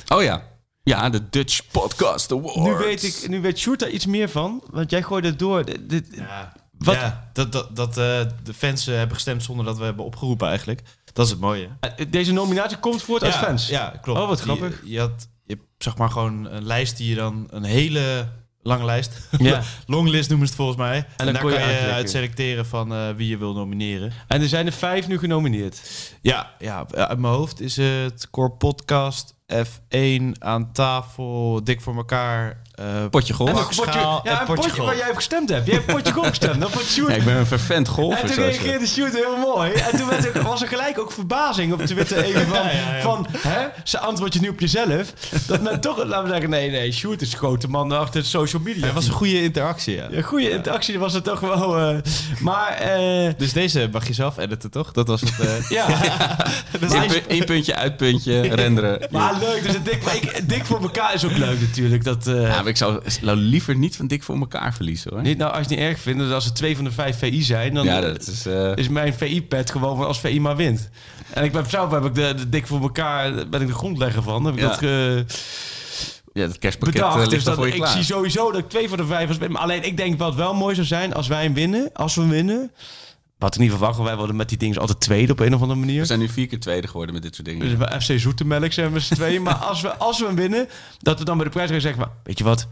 Oh ja. Ja, de Dutch Podcast Awards. Nu weet, ik, nu weet Sjoerd daar iets meer van, want jij gooide het door. Dit, dit- Ja, Wat- ja, dat, dat, dat eh, de fans eh, hebben gestemd zonder dat we hebben opgeroepen eigenlijk. Dat is het mooie. deze nominatie komt voort uit ja, fans. Ja, klopt. Oh, wat Je- grappig. Je, had, je hebt zeg maar gewoon een lijst die je dan... Een hele lange lijst. Ja. Longlist noemen ze het volgens mij. En, dan daar je kan je uitklikken. uit selecteren van eh, wie je wil nomineren. En er zijn er vijf nu genomineerd. Ja, ja, uit mijn hoofd is het Core Podcast, F1 aan tafel, Dik voor elkaar, eh, Potje golf. Een potje, ja, een potje potje golf. waar jij op gestemd hebt. Jij hebt potje golf gestemd. Vond Sjoerd. Ja, ik ben een vervent golfer. En toen reageerde Sjoerd heel mooi. En toen werd er, was er gelijk ook verbazing op Twitter. Even van, Ja, ja, ja. van hè, ze antwoord je nu op jezelf. Dat men toch, laten we zeggen, nee, nee, Sjoerd is grote man achter de social media. Het was een goede interactie, ja. Een goede interactie was het toch wel. eh, maar eh, Dus deze mag je zelf editen, toch? Dat was het. eh, ja, Eén pu- één puntje, uitpuntje, renderen. maar leuk. Dus het dik, maar ik, dik voor elkaar is ook leuk natuurlijk. Dat, eh, maar ik zou nou liever niet van dik voor elkaar verliezen hoor. niet nou, als je het niet erg vindt, dus als er twee van de vijf VI zijn, dan Ja, dat is... eh, is mijn VI-pad gewoon van als VI maar wint. En ik ben zelf heb ik de, de dik voor elkaar, ben ik de grondlegger van. Heb ik Ja. dat ge- ja, dat kerstpakket eh, bedacht. ligt Dus dat, voor je ik klaar. zie sowieso dat ik twee van de vijf alleen ik denk wat wel mooi zou zijn als wij hem winnen. Als we hem winnen. Wat ik niet verwacht, want wij worden met die dingen altijd tweede op een of andere We manier. zijn nu vier keer tweede geworden met dit soort dingen. Dus we FC Zoetemelk zijn we met z'n tweeën. maar als we, als we hem winnen, dat we dan bij de prijs gaan zeggen... Maar, weet je wat?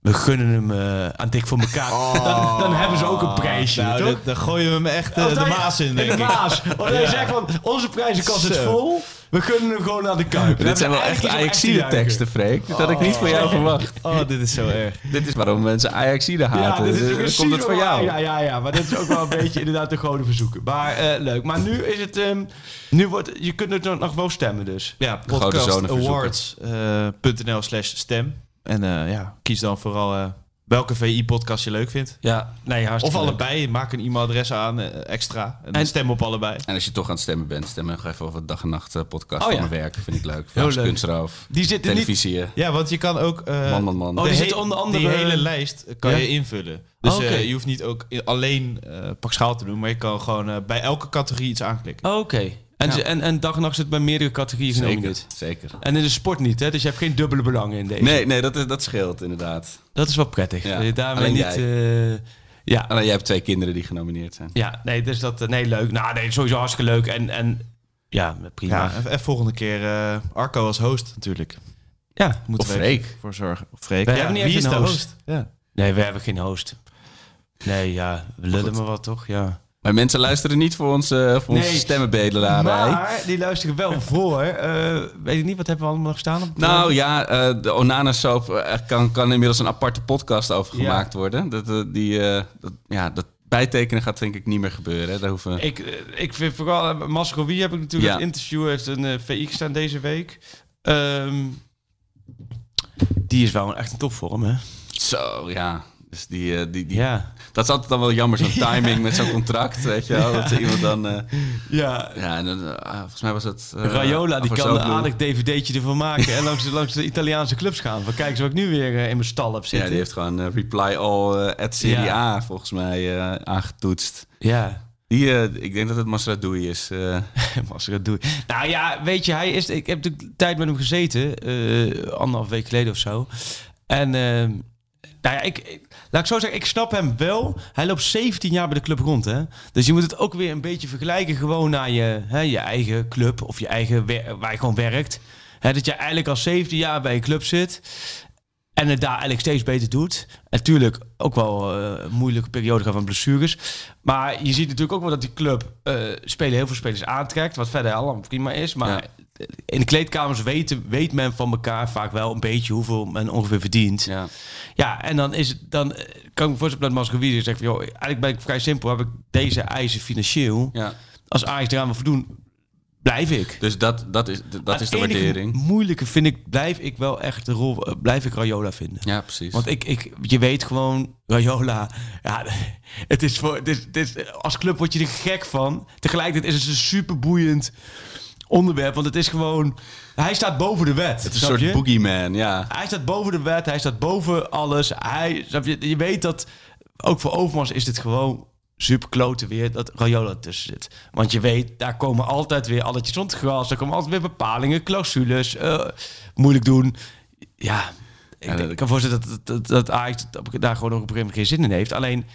We gunnen hem eh, aan dik voor elkaar. Dan, dan hebben ze ook een prijsje, nou, toch? dan- gooien we hem echt eh, de maas in, denk de ik. maas. Hij zegt van, onze prijzenkast is vol. We gunnen hem gewoon aan de Kuip. Dit zijn wel echt Ajaxide teksten, Freek. Dat had ik niet van jou verwacht. Oh, dit is zo erg. Dit is waarom mensen Ajaxide Ja, haten. dit is Dan precies komt het van jou. Ja, ja, ja, maar dit is ook wel een beetje inderdaad de gouden verzoeken. Maar eh, leuk. Maar nu is het... ehm, nu wordt, je kunt er nog wel stemmen dus. Ja, podcastawards.nl slash stem. En eh, ja, kies dan vooral eh, welke VI-podcast je leuk vindt. Ja, nee, Of hartstikke leuk. allebei. Maak een e-mailadres aan, eh, extra. En, En- stem op allebei. En als je toch aan het stemmen bent, stem nog even over dag en nacht eh, podcast Oh, van ja. mijn werk. Vind ik leuk. Heel leuk. kunstroof. Die zitten niet... Televisie. eh, Ja, want je kan ook... eh, Man, man, man. Oh, die zitten onder andere- Die hele lijst kan Ja? je invullen. Dus Oh, eh, je hoeft niet ook alleen eh pak schaal te doen, maar je kan gewoon bij elke categorie iets aanklikken. Oh, Oké. En, Ja. ze- en, en dag en nacht zit bij meerdere categorieën Zeker, genomineerd. zeker. En in de sport niet, hè? Dus je hebt geen dubbele belangen in deze. Nee, nee dat, is, dat scheelt inderdaad. Dat is wel prettig. Ja, je daarmee alleen niet... jij. eh, ja, Alleen jij hebt twee kinderen die genomineerd zijn. ja, nee, dus dat... eh, Nee, leuk. Nou, nee, sowieso hartstikke leuk. En, en ja, prima. Ja, en, en volgende keer eh, Arco als host natuurlijk. Ja. Moeten Of we Freek. voor zorgen. Of Freek. We Ja, hebben niet wie echt is een de host. host? Ja. Nee, we hebben geen host. Nee, ja, we lullen maar wat, toch? Ja. Maar mensen luisteren niet voor onze, voor onze stemmenbedelarij. Maar die luisteren wel voor. eh, weet ik niet, wat hebben we allemaal nog staan? Op Nou ja, eh, de Onana Soap eh, kan, kan inmiddels een aparte podcast over Ja. gemaakt worden. Dat, die, dat, ja, dat bijtekenen gaat denk ik niet meer gebeuren. Daar hoeven... Ik, ik vind vooral... Mascowie heb ik natuurlijk Ja. het interview. heeft een VI gestaan deze week. Ehm, die is wel echt een topvorm, hè? Zo, ja. Dus die, eh, die, die, Ja. Dat is altijd dan wel jammer, zo'n timing met zo'n contract, weet je wel. Dat iemand dan... eh, Ja. ja, en, dan, eh, volgens mij was het... Raiola, die kan een aardig dvd'tje ervan maken. en langs, de- langs de Italiaanse clubs gaan. Van kijk wat ik nu weer in mijn stal heb Ja, zitten. die heeft gewoon reply all at Serie Ja. A volgens mij aangetoetst. Ja. Die, ik denk dat het Masradoui is. dat doe. Nou ja, weet je, hij is. Ik heb natuurlijk tijd met hem gezeten, anderhalf week geleden of zo. En eh, nou ja, ik, laat ik zo zeggen, ik snap hem wel. Hij loopt 17 jaar bij de club rond, hè. Dus je moet het ook weer een beetje vergelijken gewoon naar je, hè, je eigen club of je eigen waar je gewoon werkt. Hè, dat je eigenlijk al 17 jaar bij een club zit. En het daar eigenlijk steeds beter doet. Natuurlijk ook wel eh, een moeilijke periode gehad van blessures. Maar je ziet natuurlijk ook wel dat die club eh, spelen heel veel spelers aantrekt. Wat verder allemaal prima is. Maar Ja. In de kleedkamers weten, weet men van elkaar vaak wel een beetje hoeveel men ongeveer verdient. Ja, ja. en dan is het dan eh, kan ik me voorstellen dat Mascovici zegt van, joh, eigenlijk ben ik vrij simpel. Heb ik deze eisen financieel. Ja. Als Ajax eraan wil voldoen, blijf ik. Dus dat, dat is, dat is de waardering. moeilijke vind ik, blijf ik wel echt de rol, eh, blijf ik Rayola vinden. Ja, precies. Want ik, ik, je weet gewoon, Rayola, ja, het is voor, het is, het is, als club word je er gek van. Tegelijkertijd is het een super boeiend onderwerp, want het is gewoon, hij staat boven de wet. het is een soort je? boogeyman, ja. Hij staat boven de wet, hij staat boven alles. Hij, je, je weet dat, ook voor Overmars is dit gewoon super kloten weer dat Rayola tussen zit. Want je weet, daar komen altijd weer alletjes rond het gras. Daar komen altijd weer bepalingen, clausules, eh, moeilijk doen. Ja, ik, Ja, denk- dat- ik kan voorstellen dat, dat, dat Ajax daar gewoon nog op een gegeven moment geen zin in heeft. Alleen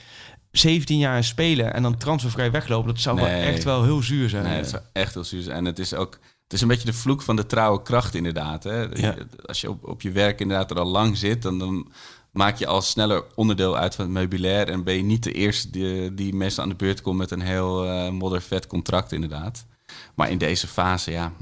17 jaar spelen en dan transfervrij weglopen, dat zou wel echt wel heel zuur zijn. Nee, het is echt heel zuur. zijn. En het is ook... Het is een beetje de vloek van de trouwe kracht inderdaad. Hè? Ja. Als je op, op je werk inderdaad er al lang zit... Dan, dan maak je al sneller onderdeel uit van het meubilair... en ben je niet de eerste die, die meestal aan de beurt komt... met een heel eh moddervet contract inderdaad. Maar in deze fase, ja...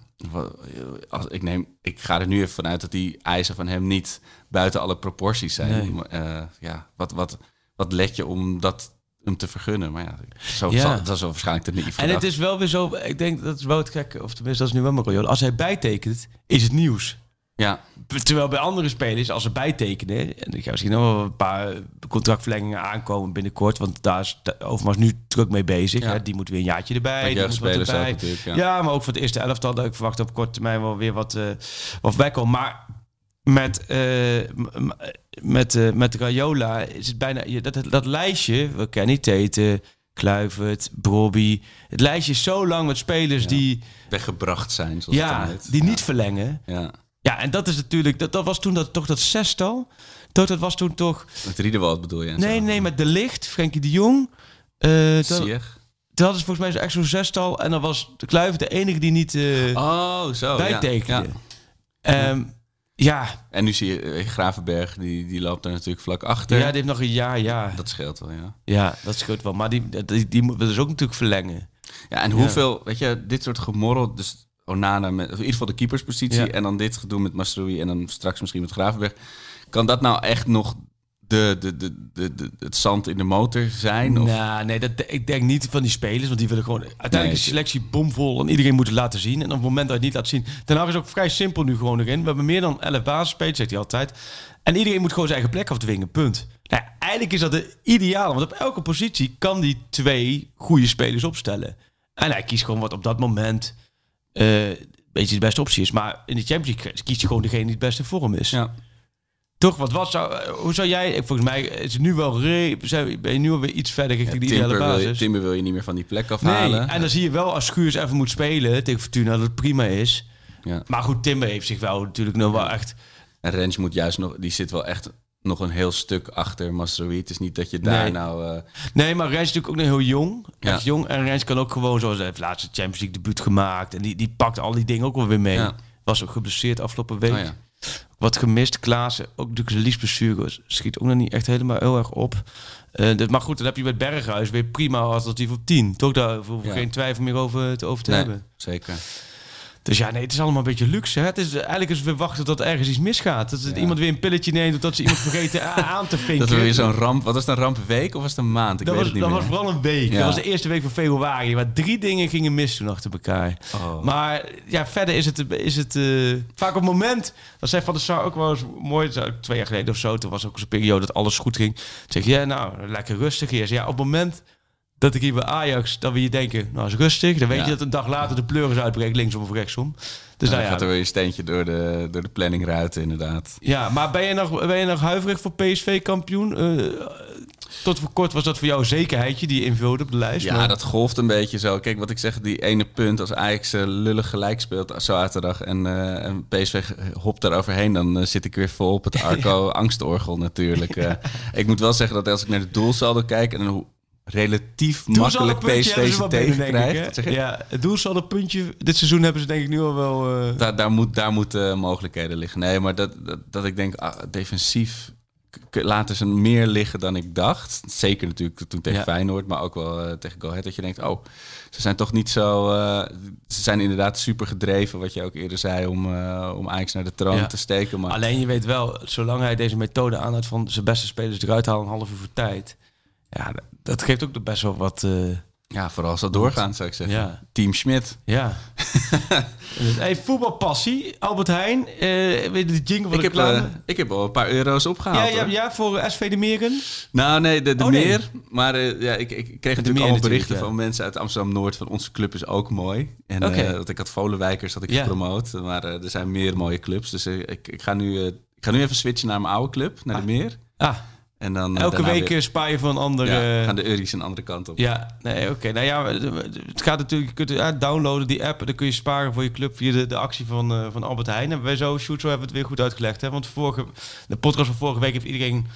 Als, ik, neem, ik ga er nu even vanuit dat die eisen van hem niet buiten alle proporties zijn. Nee. Eh, ja, wat, wat, wat let je om dat hem te vergunnen? Maar ja, zo, Ja. zal- dat is wel waarschijnlijk te naïef En het is wel weer zo, ik denk dat is wel het gekke, of tenminste dat is nu wel met Rayola. Als hij bijtekent, is het nieuws. Ja, Terwijl bij andere spelers, als ze bijtekenen, en ik ga misschien nog wel een paar contractverlengingen aankomen binnenkort, want daar is de Overmars nu druk mee bezig. Ja. Hè? Die moet weer een jaartje erbij. Die moet wat erbij. ja. Ja. maar ook voor het eerste elftal dat ik verwacht op korte termijn wel weer wat, eh wat bij komt. Maar met, eh, met, eh, met Rayola is het bijna dat, dat lijstje, we kennen Teten, Kluivert, Brobby. Het lijstje is zo lang met spelers die, weggebracht zijn, zoals het ja, dan heet. die Ja. niet verlengen. Ja, Ja, en dat is natuurlijk, dat, dat was toen dat, toch dat zestal. Toch, dat was toen toch. met Riedewald bedoel je? en Nee, zo. nee, met De Licht, Frenkie de Jong. eh dat, dat is volgens mij zo echt zo'n zestal. En dan was de Kluivert de enige die niet eh Oh, zo. ja. bijtekende. Ja. Ehm, ja. En nu zie je eh, Gravenberg, die, die loopt er natuurlijk vlak achter. Ja, die heeft nog een jaar, ja. Dat scheelt wel, ja. Ja, dat scheelt wel. Maar die, die, die moet dus ook natuurlijk verlengen. Ja, en hoeveel, weet je, dit soort gemorrel, dus Onana, met, in ieder geval de keeperspositie, Ja. en dan dit gedoe met Masroei en dan straks misschien met Gravenberg. Kan dat nou echt nog de, de, de, het zand in de motor zijn? Of? Nou, nee, dat, ik denk niet van die spelers, want die willen gewoon uiteindelijk Nee. is de selectie bomvol en iedereen moet het laten zien. En op het moment dat je het niet laat zien, Den Haag is ook vrij simpel nu gewoon erin. We hebben meer dan 11 basisspelers, zegt hij altijd. En iedereen moet gewoon zijn eigen plek afdwingen, punt. Nou, eigenlijk is dat de ideale, want op elke positie kan die twee goede spelers opstellen. En hij kiest gewoon wat op dat moment eh, een beetje de beste optie is. Maar in de Champions League kiest je gewoon degene die het beste vorm is. Ja. Toch, wat was zou, eh, hoe zou jij, volgens mij is het nu wel, re, zijn- ben je nu alweer iets verder richting die ideale Timber, wil je, basis. Timber wil je niet meer van die plek Nee, afhalen. en dan zie je wel als Schuurs even moet spelen tegen Fortuna dat het prima is. Ja. Maar goed, Timber heeft zich wel natuurlijk nog wel echt... En Rens moet juist nog, die zit wel echt nog een heel stuk achter Masrowi. Het is niet dat je daar Nee. nou... eh, Nee, maar Rens is natuurlijk ook nog heel jong. Ja. Jong. En Rens kan ook gewoon, zoals hij heeft laatst de Champions League debuut gemaakt. En die, die pakt al die dingen ook wel weer mee. Ja. Was ook geblesseerd afgelopen week. oh ja. Wat gemist. Klaassen, ook natuurlijk zijn liesblessure. Schiet ook nog niet echt helemaal heel erg op. Dus- maar goed, dan heb je met Berghuis weer prima alternatief op 10. Toch daar hoeven we Ja. geen twijfel meer over te, over te Nee, hebben. zeker. Dus ja, nee, het is allemaal een beetje luxe. Hè? Het is, eigenlijk is het weer wachten tot ergens iets misgaat. Dat Ja. iemand weer een pilletje neemt... of dat ze iemand vergeten aan te vinken. Dat we weer zo'n ramp... Wat was het, een rampweek of was het een maand? Ik dat weet was, het niet dat meer. was vooral een week. Ja. Dat was de eerste week van februari. Waar drie dingen gingen mis toen achter elkaar. Oh. Maar ja, verder is het, is het eh, vaak op het moment... Dat zei Van der Sar ook wel eens mooi. dat Twee jaar geleden of zo. Toen was ook zo'n periode dat alles goed ging. Toen zeg je, ja, nou, lekker rustig eerst. Ja, op het moment dat ik hier bij Ajax... dan we je denken, nou, is rustig. Dan weet Ja. je dat een dag later de pleuris uitbreekt. Linksom of rechtsom. Dus dan nou ja, gaat er weer een steentje door de, door de planning ruiten, inderdaad. Ja, maar ben je nog, ben je nog huiverig voor PSV-kampioen? Eh, tot voor kort was dat voor jou een zekerheidje die je invulde op de lijst. Ja, maar- dat golft een beetje zo. Kijk, wat ik zeg, die ene punt als Ajax eh, lullig gelijk speelt zo uit de dag en, eh, en PSV hopt daar overheen, dan zit ik weer vol op het Arco angstorgel natuurlijk. Ik moet wel zeggen dat als ik naar de doelsaldo kijk en hoe relatief makkelijk PSV zeg je? Ja, het doelsaldo puntje. Dit seizoen hebben ze denk ik nu al wel... eh, daar, daar, moet, daar moeten mogelijkheden liggen. Nee, maar dat, dat, dat ik denk, ah, defensief laten ze meer liggen dan ik dacht. Zeker natuurlijk toen tegen Ja. Feyenoord, maar ook wel eh, tegen Go Ahead. Dat je denkt, oh, ze zijn toch niet zo... eh, ze zijn inderdaad super gedreven, wat je ook eerder zei, om, eh, om Ajax naar de troon Ja. te steken. Maar Alleen je weet wel, zolang hij deze methode aanhoudt van zijn beste spelers eruit halen een half uur voor tijd. Ja, dat- dat geeft ook best wel wat, eh, Ja, vooral als dat doorgaan, zou ik zeggen. Ja. Team Schmidt. Ja. hey, voetbalpassie, Albert Heijn. eh weet je de jingle van Ik heb, eh, ik heb al een paar euro's ja, opgehaald. ja, hoor. ja, voor SV de Meren. Nou, nee, de, de Oh, nee. meer. Maar ja, ik, ik kreeg natuurlijk allemaal natuurlijk, berichten ja. van mensen uit Amsterdam-Noord van onze club is ook mooi. En want ik had Volenwijkers had ik Ja. gepromoot. Maar eh, er zijn meer mooie clubs. Dus ik, ik, ga nu, ik ga nu even switchen naar mijn oude club, naar de meer. Ah, En dan, eh, elke week weer- spaar je voor een ander... ja, gaan de Urries een andere kant op. Ja, nee, oké. Nou ja, het gaat natuurlijk, je kunt downloaden die app en dan kun je sparen voor je club via de, de actie van, eh, van Albert Heijn. En wij zo, Shoot, zo hebben we het weer goed uitgelegd. Hè? Want vorige, de podcast van vorige week heeft iedereen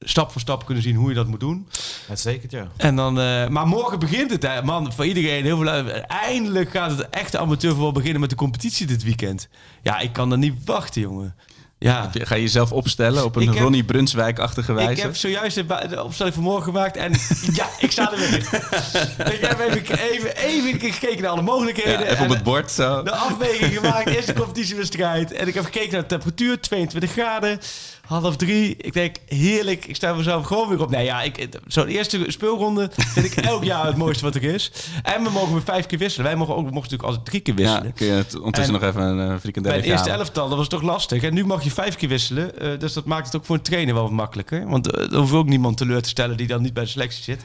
stap voor stap kunnen zien hoe je dat moet doen. Uitstekend, ja. En dan, eh, maar morgen begint het, hè, man. Voor iedereen heel veel. Eindelijk gaat het echte amateurvoetbal beginnen met de competitie dit weekend. Ja, ik kan er niet wachten, jongen. Ja. Ga je jezelf opstellen op een heb- Ronnie Brunswijk-achtige wijze? Ik heb zojuist de, opstelling van morgen gemaakt en ja, ik sta er weer in. ik heb even, even, even gekeken naar alle mogelijkheden. ja, even en op het bord zo. De afweging gemaakt, eerste competitiewedstrijd. En ik heb gekeken naar de temperatuur, 22 graden, half drie. Ik denk, heerlijk, ik sta mezelf gewoon weer op. Nee ja, ik- zo'n eerste speelronde vind ik elk jaar het mooiste wat er is. En we mogen weer vijf keer wisselen. Wij mogen ook mochten natuurlijk altijd drie keer Ja, wisselen. kun je het ondertussen En- nog even een uh, Bij frikandel het eerste elftal, dat was toch lastig. En nu mag je vijf keer wisselen. eh, dus dat maakt het ook voor een trainer wel wat makkelijker. Want uh, er hoeft ook niemand teleur te stellen die dan niet bij de selectie zit.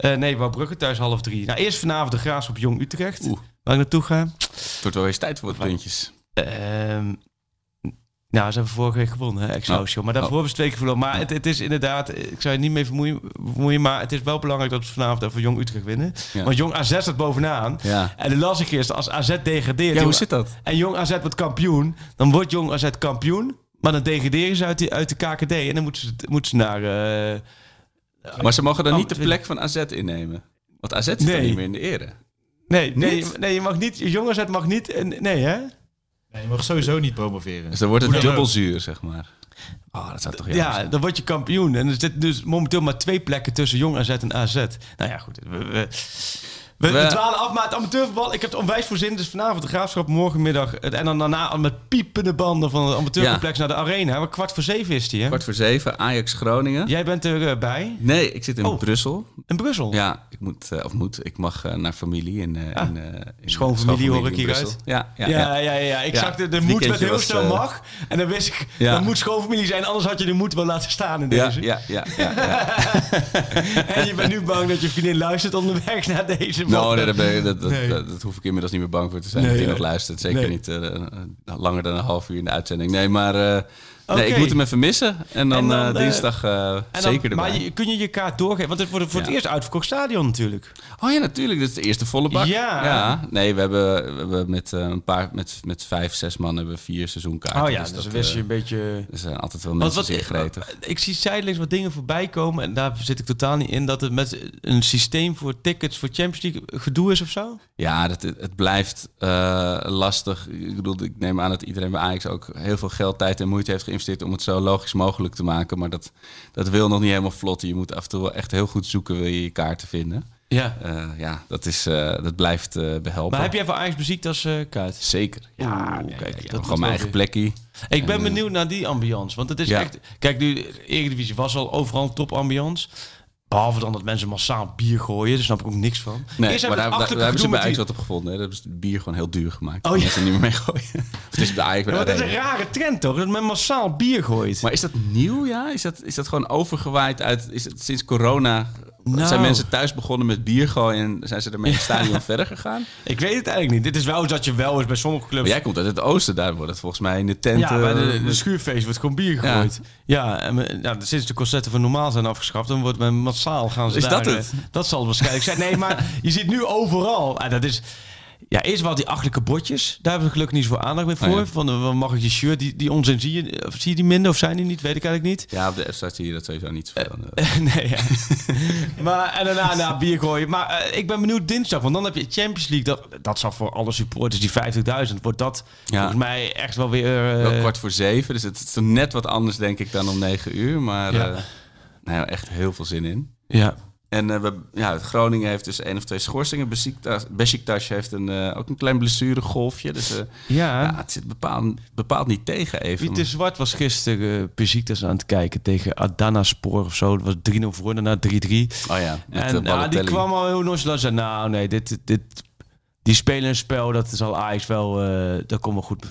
Uh, nee, Wouw Brugge thuis half drie. Nou, eerst vanavond de Graas op Jong Utrecht. Oeh. Waar ik naartoe ga. Het wordt wel eens tijd voor wat puntjes. Nou, ze hebben vorige week gewonnen, hè, Excelsior. Oh. Maar daarvoor Oh. hebben ze twee keer verloren. Maar het, het is inderdaad, ik zou je niet mee vermoeien, vermoeien, maar het is wel belangrijk dat we vanavond even Jong Utrecht winnen. Ja. Want Jong AZ staat bovenaan. Ja. En de las ik eerst, als AZ degradeert... Ja, hoe zit dat? En Jong AZ wordt kampioen, dan wordt Jong AZ kampioen. Maar dan degraderen ze uit de, uit de KKD. En dan moeten ze, moeten ze naar... eh, Maar ze mogen dan Oh, niet de plek van AZ innemen. Want AZ zit Nee. dan niet meer in de ere. nee, nee, nee, je mag niet... Jong AZ mag niet... en- Nee, hè? Je mag sowieso niet promoveren. Dus dan wordt het Hoe dan dubbel ook. zuur, zeg maar. Oh, dat zou toch Ja, zijn. dan word je kampioen. En er zitten dus momenteel maar twee plekken tussen Jong AZ en AZ. Nou ja, goed. We, we, we, we We- dwalen af, maar het amateurvoetbal... Ik heb het onwijs voor zin. Dus vanavond de Graafschap, morgenmiddag... En dan daarna met piepende banden van het amateurcomplex naar de arena. Maar kwart voor zeven is die, hè? Kwart voor zeven, Ajax Groningen. Jij bent erbij Nee, ik zit in Oh. Brussel. in Brussel. Ja, ik moet, eh, of moet, ik mag eh, naar familie in, eh Ah. in, eh, in Schoonfamilie hoor ik hieruit. Ja, ja, Ja, ja. ja. Ik zag de, de moed werd weekendje heel snel eh, mag. En dan wist ik, dat moet schoonfamilie zijn. Anders had je de moed wel laten staan in deze. ja, ja, ja, ja. En je bent nu bang dat je vriendin luistert onderweg naar deze Nou, nee, daar ben dat, dat, Nee. dat, dat hoef ik inmiddels niet meer bang voor te zijn. Nee, dat ja. nog luistert. Zeker niet eh, eh, langer dan een half uur in de uitzending. Nee, maar nee, ik moet hem even missen. En dan, En dan, eh, eh, dinsdag En dan- zeker erbij. Maar je, kun je je kaart doorgeven? Want het wordt voor het Ja. eerst uitverkocht stadion natuurlijk. Oh ja, natuurlijk. Dit is de eerste volle bak. Ja. Nee, we hebben, we hebben met een paar, met, met vijf, zes man hebben we vier seizoenkaarten. Oh ja, dus, dat, dan wist je een beetje... Er zijn altijd wel mensen wat, gretig. ik zie zijdelings wat dingen voorbij komen. En daar zit ik totaal niet in. Dat het met een systeem voor tickets voor Champions League gedoe is of zo? Ja, dat, het blijft lastig. Ik bedoel, ik neem aan dat iedereen bij Ajax ook heel veel geld, tijd en moeite heeft geïnvesteerd om het zo logisch mogelijk te maken. Maar dat, dat wil nog niet helemaal vlot. Je moet af en toe wel echt heel goed zoeken, wil je je kaarten vinden. Ja. Eh, ja, dat, is, eh, dat blijft eh, behelpen. Maar heb jij voor Ajax muziek als kaart? Zeker. Ja, Oeh, kijk, dat gewoon mijn eigen plekje. Ik ben En, benieuwd naar die ambiance. Want het is Ja. echt... Kijk, nu, Eredivisie was al overal topambiance. Behalve dan dat mensen massaal bier gooien. Daar snap ik ook niks van. Nee, Eerst maar daar, hebben daar, ze daar hebben ze bij Ajax die- wat op gevonden. Hè. Dat is bier gewoon heel duur gemaakt. Oh, ja. Mensen niet meer meegooien. het is bij Ajax bij Ja, de maar dat is een rare trend toch? Dat men massaal bier gooit. Maar is dat nieuw, ja? Is dat, is dat gewoon overgewaaid uit... Is het sinds corona... Nou. Zijn mensen thuis begonnen met bier gooien... en zijn ze ermee in het stadion verder gegaan? Ik weet het eigenlijk niet. Dit is wel dat je wel eens bij sommige clubs... Maar jij komt uit het oosten. Daar wordt het volgens mij in de tent... Ja, bij de, eh, de schuurfeest wordt gewoon bier gegooid. Ja, en nou, sinds de concerten van normaal zijn afgeschaft, dan wordt men massaal gaan ze Is daar, dat eh, het? Dat zal waarschijnlijk zijn. Nee, maar je ziet nu overal. En dat is. Ja, eerst wel die achtelijke bordjes. Daar hebben we gelukkig niet zoveel aandacht meer voor. Oh ja. Van eh, wat mag ik je shirt? Die, die onzin zie je. Of zie je die minder of zijn die niet? Weet ik eigenlijk niet. Ja, op de F-site zie je dat sowieso niet zoveel. eh. nee, ja. maar en daarna na bier gooien. Maar eh, ik ben benieuwd dinsdag, want dan heb je Champions League. Dat, dat zal voor alle supporters, die 50.000, wordt dat Ja. volgens mij echt wel weer... eh, Wel kwart voor zeven. Dus het is net wat anders, denk ik, dan om negen uur. Maar Ja. nou echt heel veel zin in. Ja. En eh, we, ja, Groningen heeft dus één of twee schorsingen. Besiktas, Besiktas heeft een, eh, ook een klein blessuregolfje. Dus eh, Ja, ja, het zit bepaald, bepaald niet tegen even. Pieter Zwart was gisteren Besiktas aan het kijken tegen Adana Spoor of zo. Dat was 3-0 voor, daarna 3-3. Oh ja, En ja, die kwam al heel nonchalant. Zei, nou nee, dit, dit, die spelen een spel, dat zal Ajax wel, dat komt wel goed.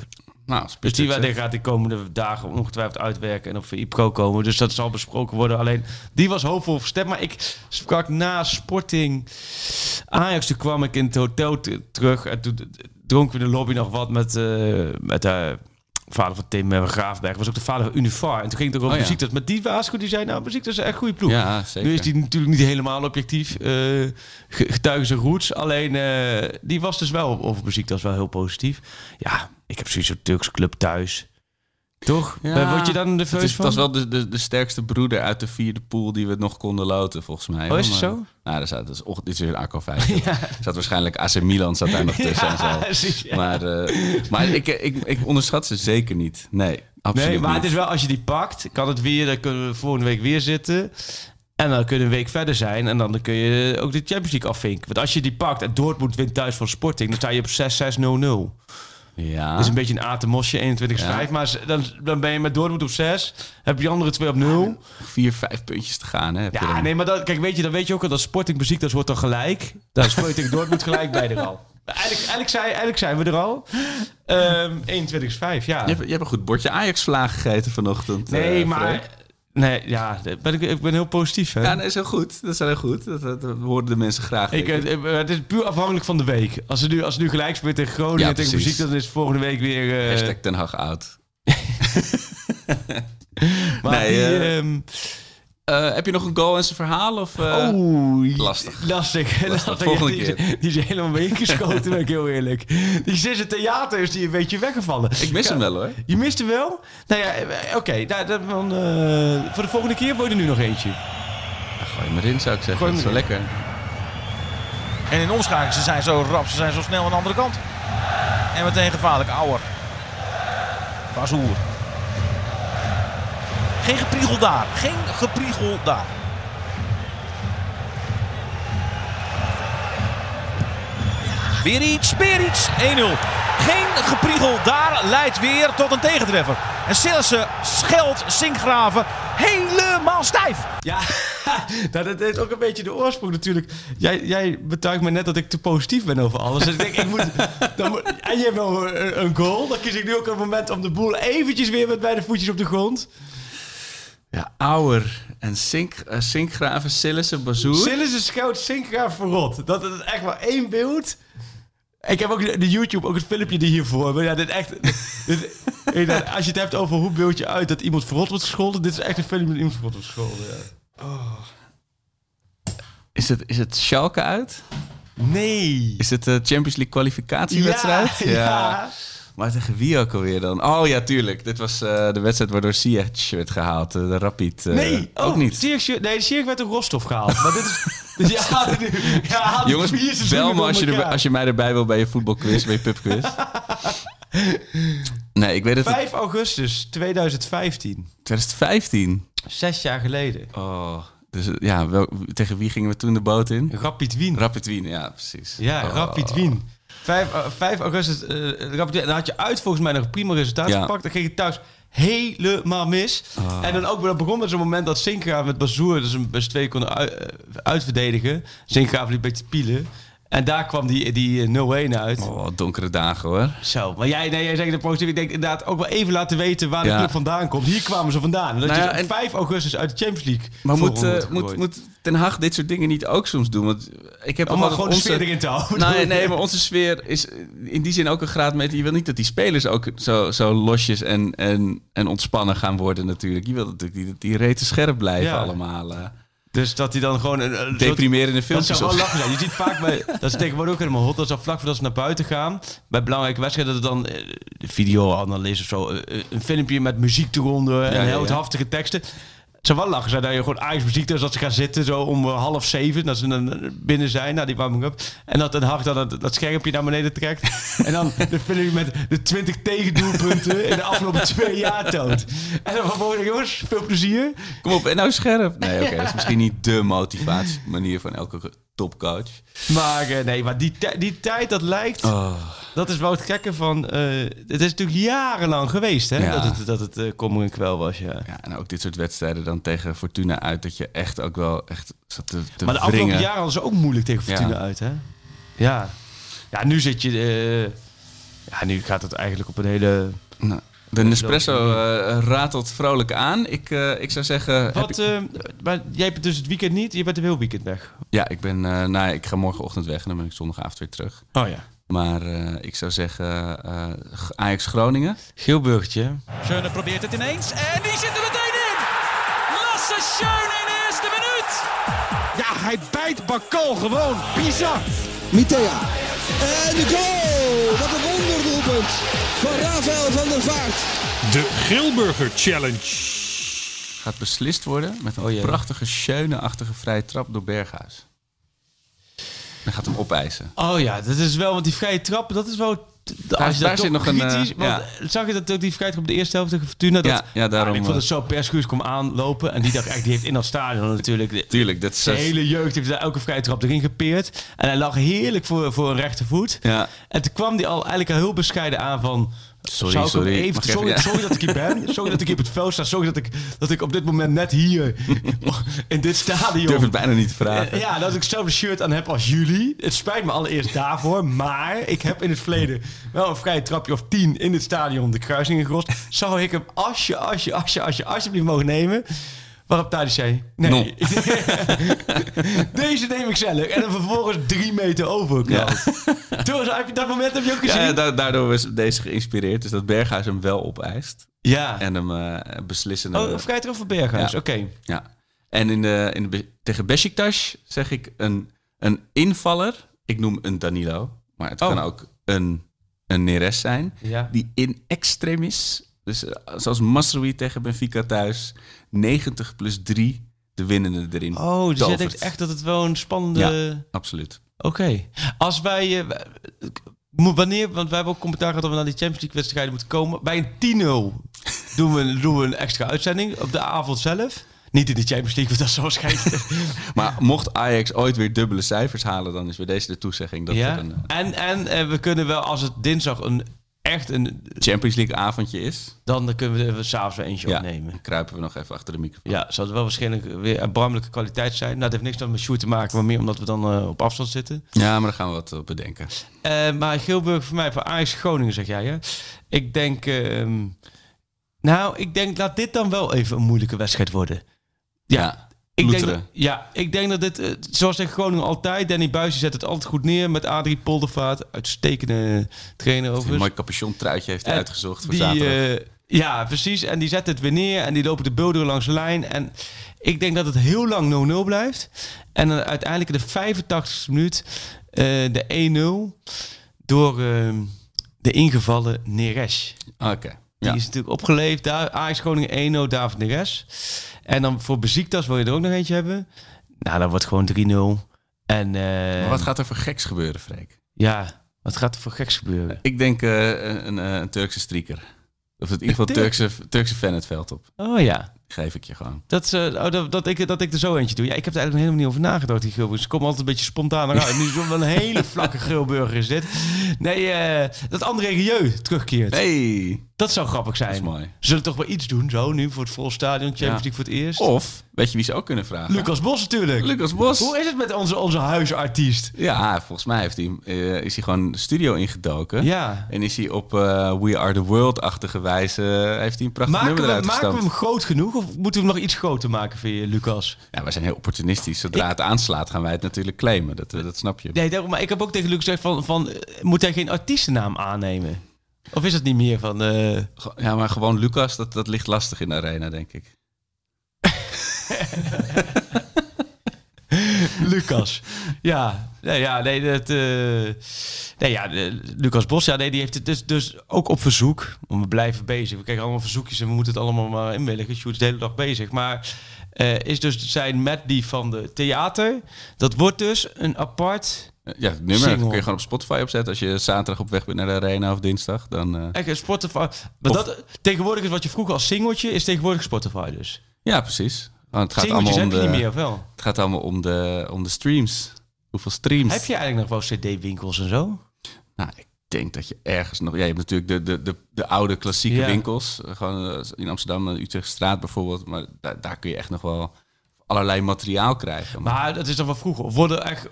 Nou, Dus die die gaat de komende dagen ongetwijfeld uitwerken en op VI Pro komen. Dus dat zal besproken worden. Alleen, die was hoopvol verstemd. Maar ik sprak na Sporting Ajax. Toen kwam ik in het hotel terug. En toen dronken we in de lobby nog wat met, eh, met de vader van Tim eh, Graafberg. Was ook de vader van Unifar. En toen ging het ook over Oh, ja. muziek. Dat met die waarschuwing die zei, nou, muziek dat is echt goede ploeg. Ja, zeker. Nu is die natuurlijk niet helemaal objectief. ge- getuigen zijn roots. Alleen die was dus wel over muziek. Dat is wel heel positief. Ja, ik heb zoiets een Turks club thuis. Toch? Ja, Word je dan Het, nerveus is, het van? was wel de, de, de sterkste broeder uit de vierde pool die we nog konden loten, volgens mij. Oh, is het Maar- zo? Nou, daar staat, dus, och, dit is weer een Arco 5. Er zat waarschijnlijk AC Milan zat daar nog tussen en zo. ja. Maar, eh, maar ik, ik, ik onderschat ze zeker niet. Nee, absoluut Nee, maar niet. het is wel als je die pakt, kan het weer, dan kunnen we volgende week weer zitten. En dan kun je een week verder zijn en dan kun je ook de Champions League afvinken. Want als je die pakt en Dortmund wint thuis van Sporting, dan sta je op 6-6-0-0. Ja. Dat is een beetje een atemosje, 21 Ja. 5 Maar dan, dan ben je met Dortmund op 6, heb je die andere twee op 0. Vier, vijf puntjes te gaan, hè? Ja, dan. nee, maar dan, kijk, weet je, dan weet je ook al dat Sporting muziek, dat wordt dan gelijk. Je tegen Dortmund gelijk bij er al. Eigenlijk, eigenlijk, zijn, eigenlijk zijn we er al. Ehm 21 5 ja. Je, hebt, je hebt een goed bordje Ajax-vlaag gegeten vanochtend. Nee, eh, maar... Nee, ja, ben ik, ik ben heel positief, hè. Ja, nee, is heel goed. Dat is heel goed. Dat, dat, dat horen de mensen graag. Ik, ik. het, het is puur afhankelijk van de week. Als ze nu, als ze nu gelijk speelt tegen Groningen Ja, tegen muziek, dan is het volgende week weer... eh, Hashtag Ten Hag oud. maar nee, die, eh, ehm, Eh, heb je nog een goal en zijn verhaal? Of, eh, Oeh, lastig. Lastig. lastig. Volgende die, keer. Die is helemaal mee ingeschoten, ben ik heel eerlijk. Die zit in theater is die een beetje weggevallen. Ik mis Ja, hem wel hoor. Je mist hem wel? Nou ja, eh, oké. nou, dan, eh, voor de volgende keer word je er nu nog eentje. Ja, gooi hem erin zou ik zeggen. Gooi Dat is wel lekker. En in omschakeling, ze zijn zo rap, ze zijn zo snel aan de andere kant. En meteen gevaarlijk, Auer. Bazoer. Geen gepriegel daar, geen gepriegel daar. Weer iets, weer iets. 1-0. Geen gepriegel daar leidt weer tot een tegentreffer. En Sillissen scheldt Sinkgraven helemaal stijf. Ja, nou, dat heeft ook een beetje de oorsprong natuurlijk. Jij, jij betuigt me net dat ik te positief ben over alles. Dus ik denk, ik moet, dan moet... En je hebt wel een, een goal. Dan kies ik nu ook een moment om de boel eventjes weer met beide voetjes op de grond. Ja, Auer en Sink, eh, Sinkgraven, Sillissen, Bazoer. Sillis is schout Sinkgraaf verrot. Dat is echt maar één beeld. Ik heb ook de YouTube, ook het filmpje die hiervoor. Maar ja, dit echt. dit- als je het hebt over hoe beeld je uit dat iemand verrot wordt gescholden. Dit is echt een filmpje dat iemand verrot wordt gescholden. Ja. Is, het, is het Schalke uit? Nee. Is het de Champions League kwalificatiewedstrijd? Ja, ja. Maar tegen wie ook alweer dan? Oh ja, tuurlijk. Dit was eh, de wedstrijd waardoor Ziyech werd gehaald. eh, de Rapid. eh, Nee, ook oh, niet. Ziyech- nee, Ziyech werd door Rostov gehaald. Maar dit is... Dus ja, ja, Jongens, bel me als je, er, als je mij erbij wil bij je voetbalquiz, bij je pubquiz. nee, ik weet het. 5 augustus 2015. 2015. Zes jaar geleden. Oh, dus ja, wel, tegen wie gingen we toen de boot in? Rapid Wien. Rapid Wien, ja, precies. Ja, Oh. Rapid Wien. 5, eh, 5 augustus, eh Wien. Dan had je uit volgens mij nog een prima resultaat Ja. gepakt. Dan ging je thuis helemaal mis. En dan ook, dat begon met zo'n moment dat Sinkgraaf met Bazoer dus een best twee konden uit- eh, uitverdedigen. Sinkgraaf liep een beetje pielen. En daar kwam die, die eh, 0-1 uit. Oh, donkere dagen hoor. Zo, maar jij, nee, jij zegt de positief. Ik denk inderdaad ook wel even laten weten waar de Ja. club vandaan komt. Hier kwamen ze vandaan. En dat Nou ja, en- 5 augustus uit de Champions League Maar moet, eh, moet, moet Ten Hag dit soort dingen niet ook soms doen? Want ik heb Om maar altijd gewoon de sfeer erin te houden. Nee, nee, maar onze sfeer is in die zin ook een graad met. Je wil niet dat die spelers ook zo, zo losjes en, en, en ontspannen gaan worden natuurlijk. Je wil natuurlijk die, die reten scherp blijven Ja. allemaal. Eh. Dus dat hij dan gewoon... Een, Deprimerende Dat filmpjes. zou wel lachen zijn. Je ziet vaak bij... Dat is tegenwoordig ook helemaal hot. Dat is al vlak voordat ze naar buiten gaan. Bij belangrijke wedstrijden dat er dan... eh, De videoanalist of zo. eh, Een filmpje met muziek eronder. En heel ja. haftige teksten. Zou wel lachen zijn dat je gewoon Ajax muziek dus dat ze gaan zitten zo om eh, half zeven. Dat ze dan eh, binnen zijn, na die warming-up. En dat Haag dan dat, dat schermpje naar beneden trekt. en dan de film met de 20 tegendoelpunten in de afgelopen twee jaar toont. En dan vervolgens, jongens, veel plezier. Kom op, en nou scherp. Nee, oké, dat is misschien niet de motivatie manier van elke topcoach. Maar eh, nee, maar die, die tijd dat lijkt, Oh. dat is wel het gekke van... eh, het is natuurlijk jarenlang geweest, hè? Ja. Dat het, dat het kommer en kwel was, ja. Ja, en ook dit soort wedstrijden dan tegen Fortuna uit, dat je echt ook wel echt zat te, te Maar de afgelopen jaren hadden ze ook moeilijk tegen Fortuna Ja. uit, hè? Ja. Ja, nu zit je... ja, nu gaat het eigenlijk op een hele... Nou, de Nespresso eh, ratelt vrolijk aan. Ik, eh, ik zou zeggen... heb Wat, eh, maar jij bent dus het weekend niet, je bent er heel weekend weg. ja, ik ben... eh nou, ik ga morgenochtend weg en dan ben ik zondagavond weer terug. Oh ja. Maar eh, ik zou zeggen eh, Ajax Groningen. Geelburgertje. Schöne probeert het ineens. En die zit er meteen in. Lasse Schöne in de eerste minuut. Ja, hij bijt Bakal gewoon. Bizar. Mitea. En de goal! Wat een van Rafael van der Vaart. De Grilburger Challenge. Gaat beslist worden met een Oh prachtige, schöne-achtige vrije trap door Berghuis. Dan gaat hem opeisen. Oh ja, dat is wel, want die vrije trap, dat is wel... Daar- Als je daar dat zit nog een, kritisch... eh, want Zag je dat ook die trap op de eerste helft tegen Fortuna? Dat, Ja, ja, daarom, ik vond het eh, zo, Perskuus kwam aanlopen en die dacht echt, die heeft in dat stadion natuurlijk... de- Tuurlijk, dat is... Zijn hele jeugd heeft daar elke vrije trap erin gepeerd. En hij lag heerlijk voor, voor een rechtervoet. Ja. En toen kwam hij al eigenlijk al heel bescheiden aan van... Sorry, zou ik hem sorry. Even, sorry, even- ja. sorry dat ik hier ben. Sorry dat ik hier op het veld sta. Sorry dat ik, dat ik op dit moment net hier in dit stadion... Ik durf het bijna niet te vragen. Eh, Ja, dat ik hetzelfde shirt aan heb als jullie. Het spijt me allereerst daarvoor. Maar ik heb in het verleden wel een vrije trapje of tien in het stadion de kruising gerost. Zou ik hem als je, als je, als je, als je alsjeblieft mogen nemen? Waarop Thadis zei, nee. Deze neem ik zelf. En dan vervolgens drie meter over. Toen, heb je dat moment heb je ook gezien? Ja, da- daardoor was deze geïnspireerd. Dus dat Berghuis hem wel opeist. Ja. En hem eh beslissende... Oh, vrij terug voor Berghuis. Ja. Oké. Ja. En in de, in de, tegen Besiktas zeg ik een, een invaller. Ik noem een Danilo. Maar het Oh. kan ook een, een Neres zijn. Ja. Die in extremis. Dus eh, zoals Masrowi tegen Benfica thuis. 90 plus 3 de winnende erin. Oh, dus jij denkt echt dat het wel een spannende... Ja, absoluut. Oké. Als wij... eh, wanneer... Want wij hebben ook commentaar gehad dat we naar die Champions League wedstrijden moeten komen. Bij een 10-0 doen we, doen we een extra uitzending op de avond zelf. Niet in de Champions League, want dat is zo waarschijnlijk... Maar mocht Ajax ooit weer dubbele cijfers halen... dan is bij deze de toezegging dat ja? een eh, En, en we kunnen wel, als het dinsdag een echt een... Champions League avondje is... Dan kunnen we er s'avonds weer eentje ja, opnemen. dan kruipen we nog even achter de microfoon. Ja, zou het wel waarschijnlijk weer erbarmelijke kwaliteit zijn. Nou, dat heeft niks dan met Sjoerd te maken, maar meer omdat we dan eh, op afstand zitten. Ja, maar daar gaan we wat op bedenken. Eh, maar Gilburg voor mij, voor Ajax Groningen zeg jij, hè? Ik denk... ehm, nou, ik denk, laat dit dan wel even een moeilijke wedstrijd worden. Ja, Ik denk, dat, ja, ik denk dat dit, eh, zoals tegen Groningen altijd, Danny Buis zet het altijd goed neer met Adrie Poldervaart. Uitstekende trainer Een overigens. mooi capuchon truitje heeft hij En uitgezocht voor die, zaterdag. eh, ja, precies. En die zet het weer neer en die lopen de bulderen langs de lijn. En ik denk dat het heel lang 0-0 blijft. En dan uiteindelijk in de 85e minuut eh, de 1-0 door eh, de ingevallen Neres. Oké. Die Ja. is natuurlijk opgeleefd. Daar, Ajax Groningen 1-0, David Neres. En dan voor Beziektas wil je er ook nog eentje hebben. Nou, dan wordt gewoon 3-0. En eh, Maar wat gaat er voor geks gebeuren, Freek? ja, wat gaat er voor geks gebeuren? Ik denk eh, een, eh, een Turkse strieker. Of in ieder geval Turk- Turkse, Turkse fan het veld op. Oh ja. Geef ik je gewoon. Dat, is, eh, oh, dat, dat, ik, dat ik er zo eentje doe. Ja, ik heb er eigenlijk helemaal niet over nagedacht, die Gilburgers. Ze komen altijd een beetje spontaan eruit. Nu is het wel een hele vlakke Gilburger is dit. Nee, eh, dat André Rieu terugkeert. Hey, Dat zou grappig dat is zijn. mooi. Ze zullen toch wel iets doen, zo, nu voor het vol stadion. Champions Ja. League voor het eerst. Of, weet je wie ze ook kunnen vragen? Lucas Bos natuurlijk. Lucas Bos. Hoe is het met onze, onze huisartiest? Ja, volgens mij heeft hij, eh, is hij gewoon de studio ingedoken. Ja. En is hij op eh, We Are The World-achtige wijze... eh, heeft hij een prachtig Maken nummer we, maken we hem groot genoeg of moeten we hem nog iets groter maken, vind je, Lucas? Ja, wij zijn heel opportunistisch. Zodra het aanslaat gaan wij het natuurlijk claimen. Dat, dat snap je. Nee, maar ik heb ook tegen Lucas gezegd van, van moet hij geen artiestennaam aannemen? Of is dat niet meer van... eh, Ja, maar gewoon Lucas, dat, dat ligt lastig in de arena, denk ik. Lucas. Ja, nee, ja, nee, dat, eh, nee, ja, Lucas Bos, ja, nee, die heeft het dus, dus ook op verzoek. We blijven bezig. We krijgen allemaal verzoekjes en we moeten het allemaal maar inwilligen. Sjoerd is de hele dag bezig. Maar eh, is dus zijn medley van de theater. Dat wordt dus een apart... Ja, het nummer Single. kun je gewoon op Spotify opzetten. Als je zaterdag op weg bent naar de arena of dinsdag. Dan, eh, Echt een Spotify. Maar dat, tegenwoordig is wat je vroeger als singeltje, is tegenwoordig Spotify dus. Ja, precies. Want het gaat Singeltjes allemaal om de, niet meer, of wel? Het gaat allemaal om de, om de streams. Hoeveel streams? Heb je eigenlijk nog wel cd-winkels en zo? Nou, ik denk dat je ergens nog... Ja, je hebt natuurlijk de, de, de, de oude klassieke Ja. winkels. Eh, Gewoon eh, in Amsterdam, de Utrechtstraat bijvoorbeeld. Maar daar, daar kun je echt nog wel allerlei materiaal krijgen. Maar Maar dat is dan wel vroeger. Worden echt,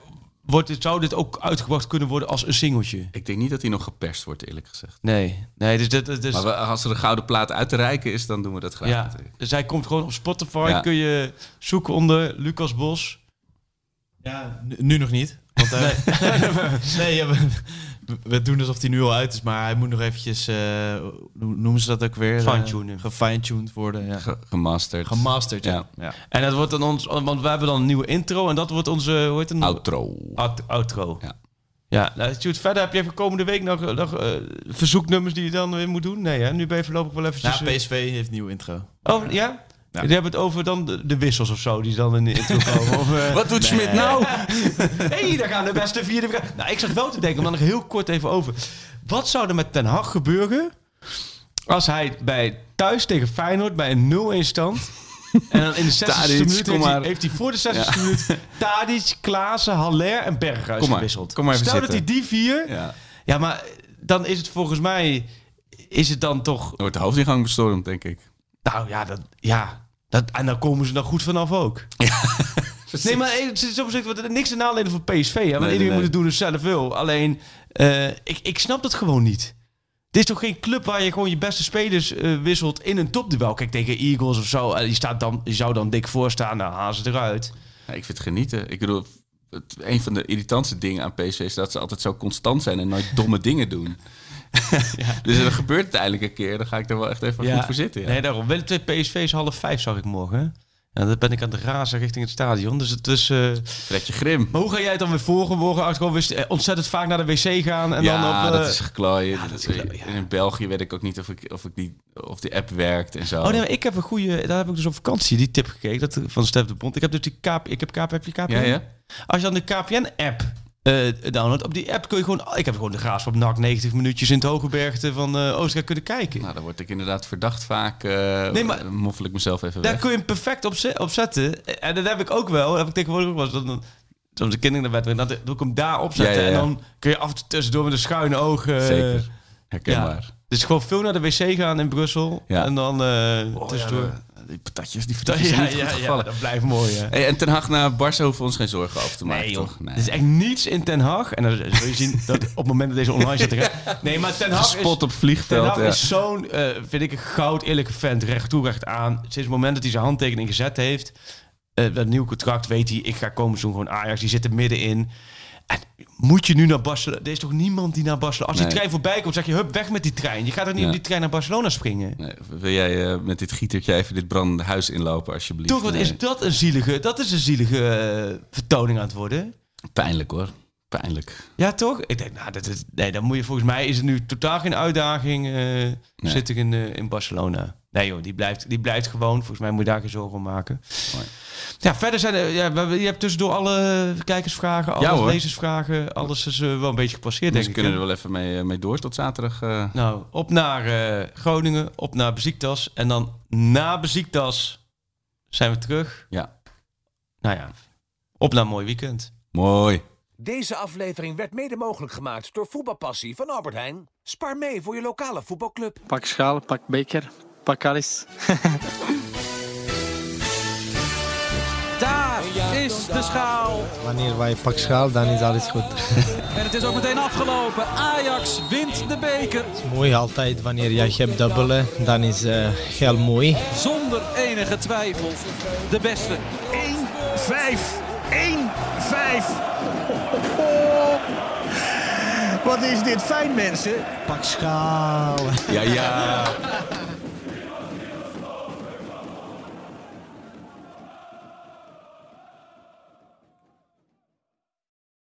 wordt dit, zou dit ook uitgebracht kunnen worden als een singeltje? ik denk niet dat hij nog geperst wordt, eerlijk gezegd. Nee. Nee, dus, dat, dus, Maar we- als er een gouden plaat uit te reiken is, dan doen we dat graag. ja, natuurlijk. dus hij komt gewoon op Spotify. Ja. Kun je zoeken onder Lucas Bos. Ja, nu, nu nog niet. Want, eh, nee, ja, we, we doen alsof hij nu al uit is, maar hij moet nog eventjes, eh, hoe noemen ze dat ook weer? Eh, Fine-tunen. Gefine-tuned worden, ja. Ge- gemasterd. Gemasterd, ja. Ja. ja. En dat wordt dan ons, want we hebben dan een nieuwe intro en dat wordt onze, hoe heet het? Outro. Out- outro. Ja. Ja, nou, verder heb je even komende week nog, nog eh, verzoeknummers die je dan weer moet doen? Nee, hè? nu ben je voorlopig wel eventjes... Nou, eh, PSV heeft een nieuwe intro. Oh, ja? Ja. Die hebben het over dan de, de wissels of zo, die dan in de intro komen. Of, eh, Wat doet Smit nou? Hé, hey, daar gaan de beste vierde... Nou, ik zat wel te denken, maar nog heel kort even over. Wat zou er met Ten Hag gebeuren als hij bij thuis tegen Feyenoord bij een 0-1 stand... En dan in de 60 Tadic, minuut kom heeft hij, maar. heeft hij voor de 60 minuut Tadic, Klaassen, Haller en Berghuis Kom maar, gewisseld. kom maar even Stel dat hij die vier... Ja. Ja. maar dan is het volgens mij... Is het dan toch... Wordt de hoofdingang bestormd, denk ik. Nou ja, dat, ja dat, en dan komen ze er goed vanaf ook. Nee, maar het is zo gezegd, want niks te nadelen voor PSV. Hè? Want Nee, iedereen nee. moet het doen dus zelf wil. Alleen, eh, ik, ik snap dat gewoon niet. Dit is toch geen club waar je gewoon je beste spelers eh, wisselt in een topduel. Kijk, tegen Eagles of zo. eh, die, staat dan, die zou dan dik voorstaan. Nou, haal ze eruit. Ja, ik vind het genieten. Ik bedoel, het, een van de irritantste dingen aan PSV is dat ze altijd zo constant zijn en nooit domme dingen doen. Dus dan gebeurt het eindelijk een keer. Dan ga ik er wel echt even goed voor zitten. Ja. Nee, daarom. Willem twee PSV is half vijf, zag ik morgen. En dan ben ik aan het razen richting het stadion. Dus het is... eh, Fredje Grim. Maar hoe ga jij het dan weer volgen? Morgen eh, ontzettend vaak naar de wc gaan. En ja, dan op, eh, dat is geklooien. dat is geklooien, ja. En In België weet ik ook niet of, ik, of, ik die, of die app werkt en zo. Oh nee, ik heb een goede. Daar heb ik dus op vakantie die tip gekeken dat, van Stef de Bond. Ik heb dus die KP. Ik heb KP. Heb je KPN? Ja, ja. Als je dan de KPN-app downloadt, op die app kun je gewoon. Ik heb gewoon de graafschap NAC 90 minuutjes in het Hogebergte van eh Oostenrijk kunnen kijken. Nou, dan word ik inderdaad verdacht vaak. eh Nee, maar- moffel ik mezelf even Daar weg. kun je hem perfect op, ze- op zetten. En dat heb ik ook wel. Dat heb ik tegenwoordig ook wel. Dan, dan, soms de kinderen naar bed, dan doe ik hem daar opzetten. Ja, ja, ja. En dan kun je af en toe tussendoor met een schuine oog. eh, Zeker. Herkenbaar. Dus gewoon veel naar de wc gaan in Brussel. Ja. En dan eh Oh, tussendoor. Ja, die patatjes, die Ja, patatjes ja, ja, gevallen. dat blijft mooi. Hè. Hey, en Ten Hag naar Barça hoeven we ons geen zorgen over te maken, Nee, toch? Nee. Er is echt niets in Ten Hag. En dan zul je zien dat op het moment dat deze online gaan- Nee, maar Ten Hag is... Gespot op Ten vliegveld. Hag ja. is zo'n, eh, vind ik, een goud eerlijke vent. Recht toe, recht aan. Sinds het moment dat hij zijn handtekening gezet heeft... eh, dat nieuw contract weet hij... Ik ga komend seizoen gewoon Ajax. Die zit er middenin. En moet je nu naar Barcelona... Er is toch niemand die naar Barcelona... Als die Nee. trein voorbij komt, zeg je... Hup, weg met die trein. Je gaat toch niet Ja. op die trein naar Barcelona springen? Nee, wil jij eh, met dit gietertje even dit brandende huis inlopen, alsjeblieft? Toch, wat Nee. is dat een zielige... Dat is een zielige eh, vertoning aan het worden. Pijnlijk hoor. Pijnlijk. Ja, toch? Ik denk, nou, dat is, nee, dan moet je volgens mij is het nu totaal geen uitdaging. eh Zit ik in, eh, in Barcelona? Nee, joh, die blijft, die blijft gewoon. Volgens mij moet je daar geen zorgen om maken. Mooi. Ja, verder zijn er, ja, we je hebt tussendoor alle kijkersvragen, alle Ja, lezersvragen, alles is eh, wel een beetje gepasseerd, Dus denk we ik. kunnen hè? er wel even mee, eh, mee door tot zaterdag. eh. Nou, op naar eh, Groningen, op naar Beziektas. En dan na Beziektas zijn we terug. Ja. Nou ja, op naar een mooi weekend. Mooi. Deze aflevering werd mede mogelijk gemaakt door Voetbalpassie van Albert Heijn. Spaar mee voor je lokale voetbalclub. Pak schaal, pak beker, pak alles. Daar is de schaal. Wanneer wij pak schaal, dan is alles goed. En het is ook meteen afgelopen. Ajax wint de beker. mooi altijd, wanneer jij hebt dubbelen, dan is eh heel mooi. Zonder enige twijfel. De beste. 1-5. 1-5. Wat is dit fijn, mensen? Pak schaal. Ja, ja.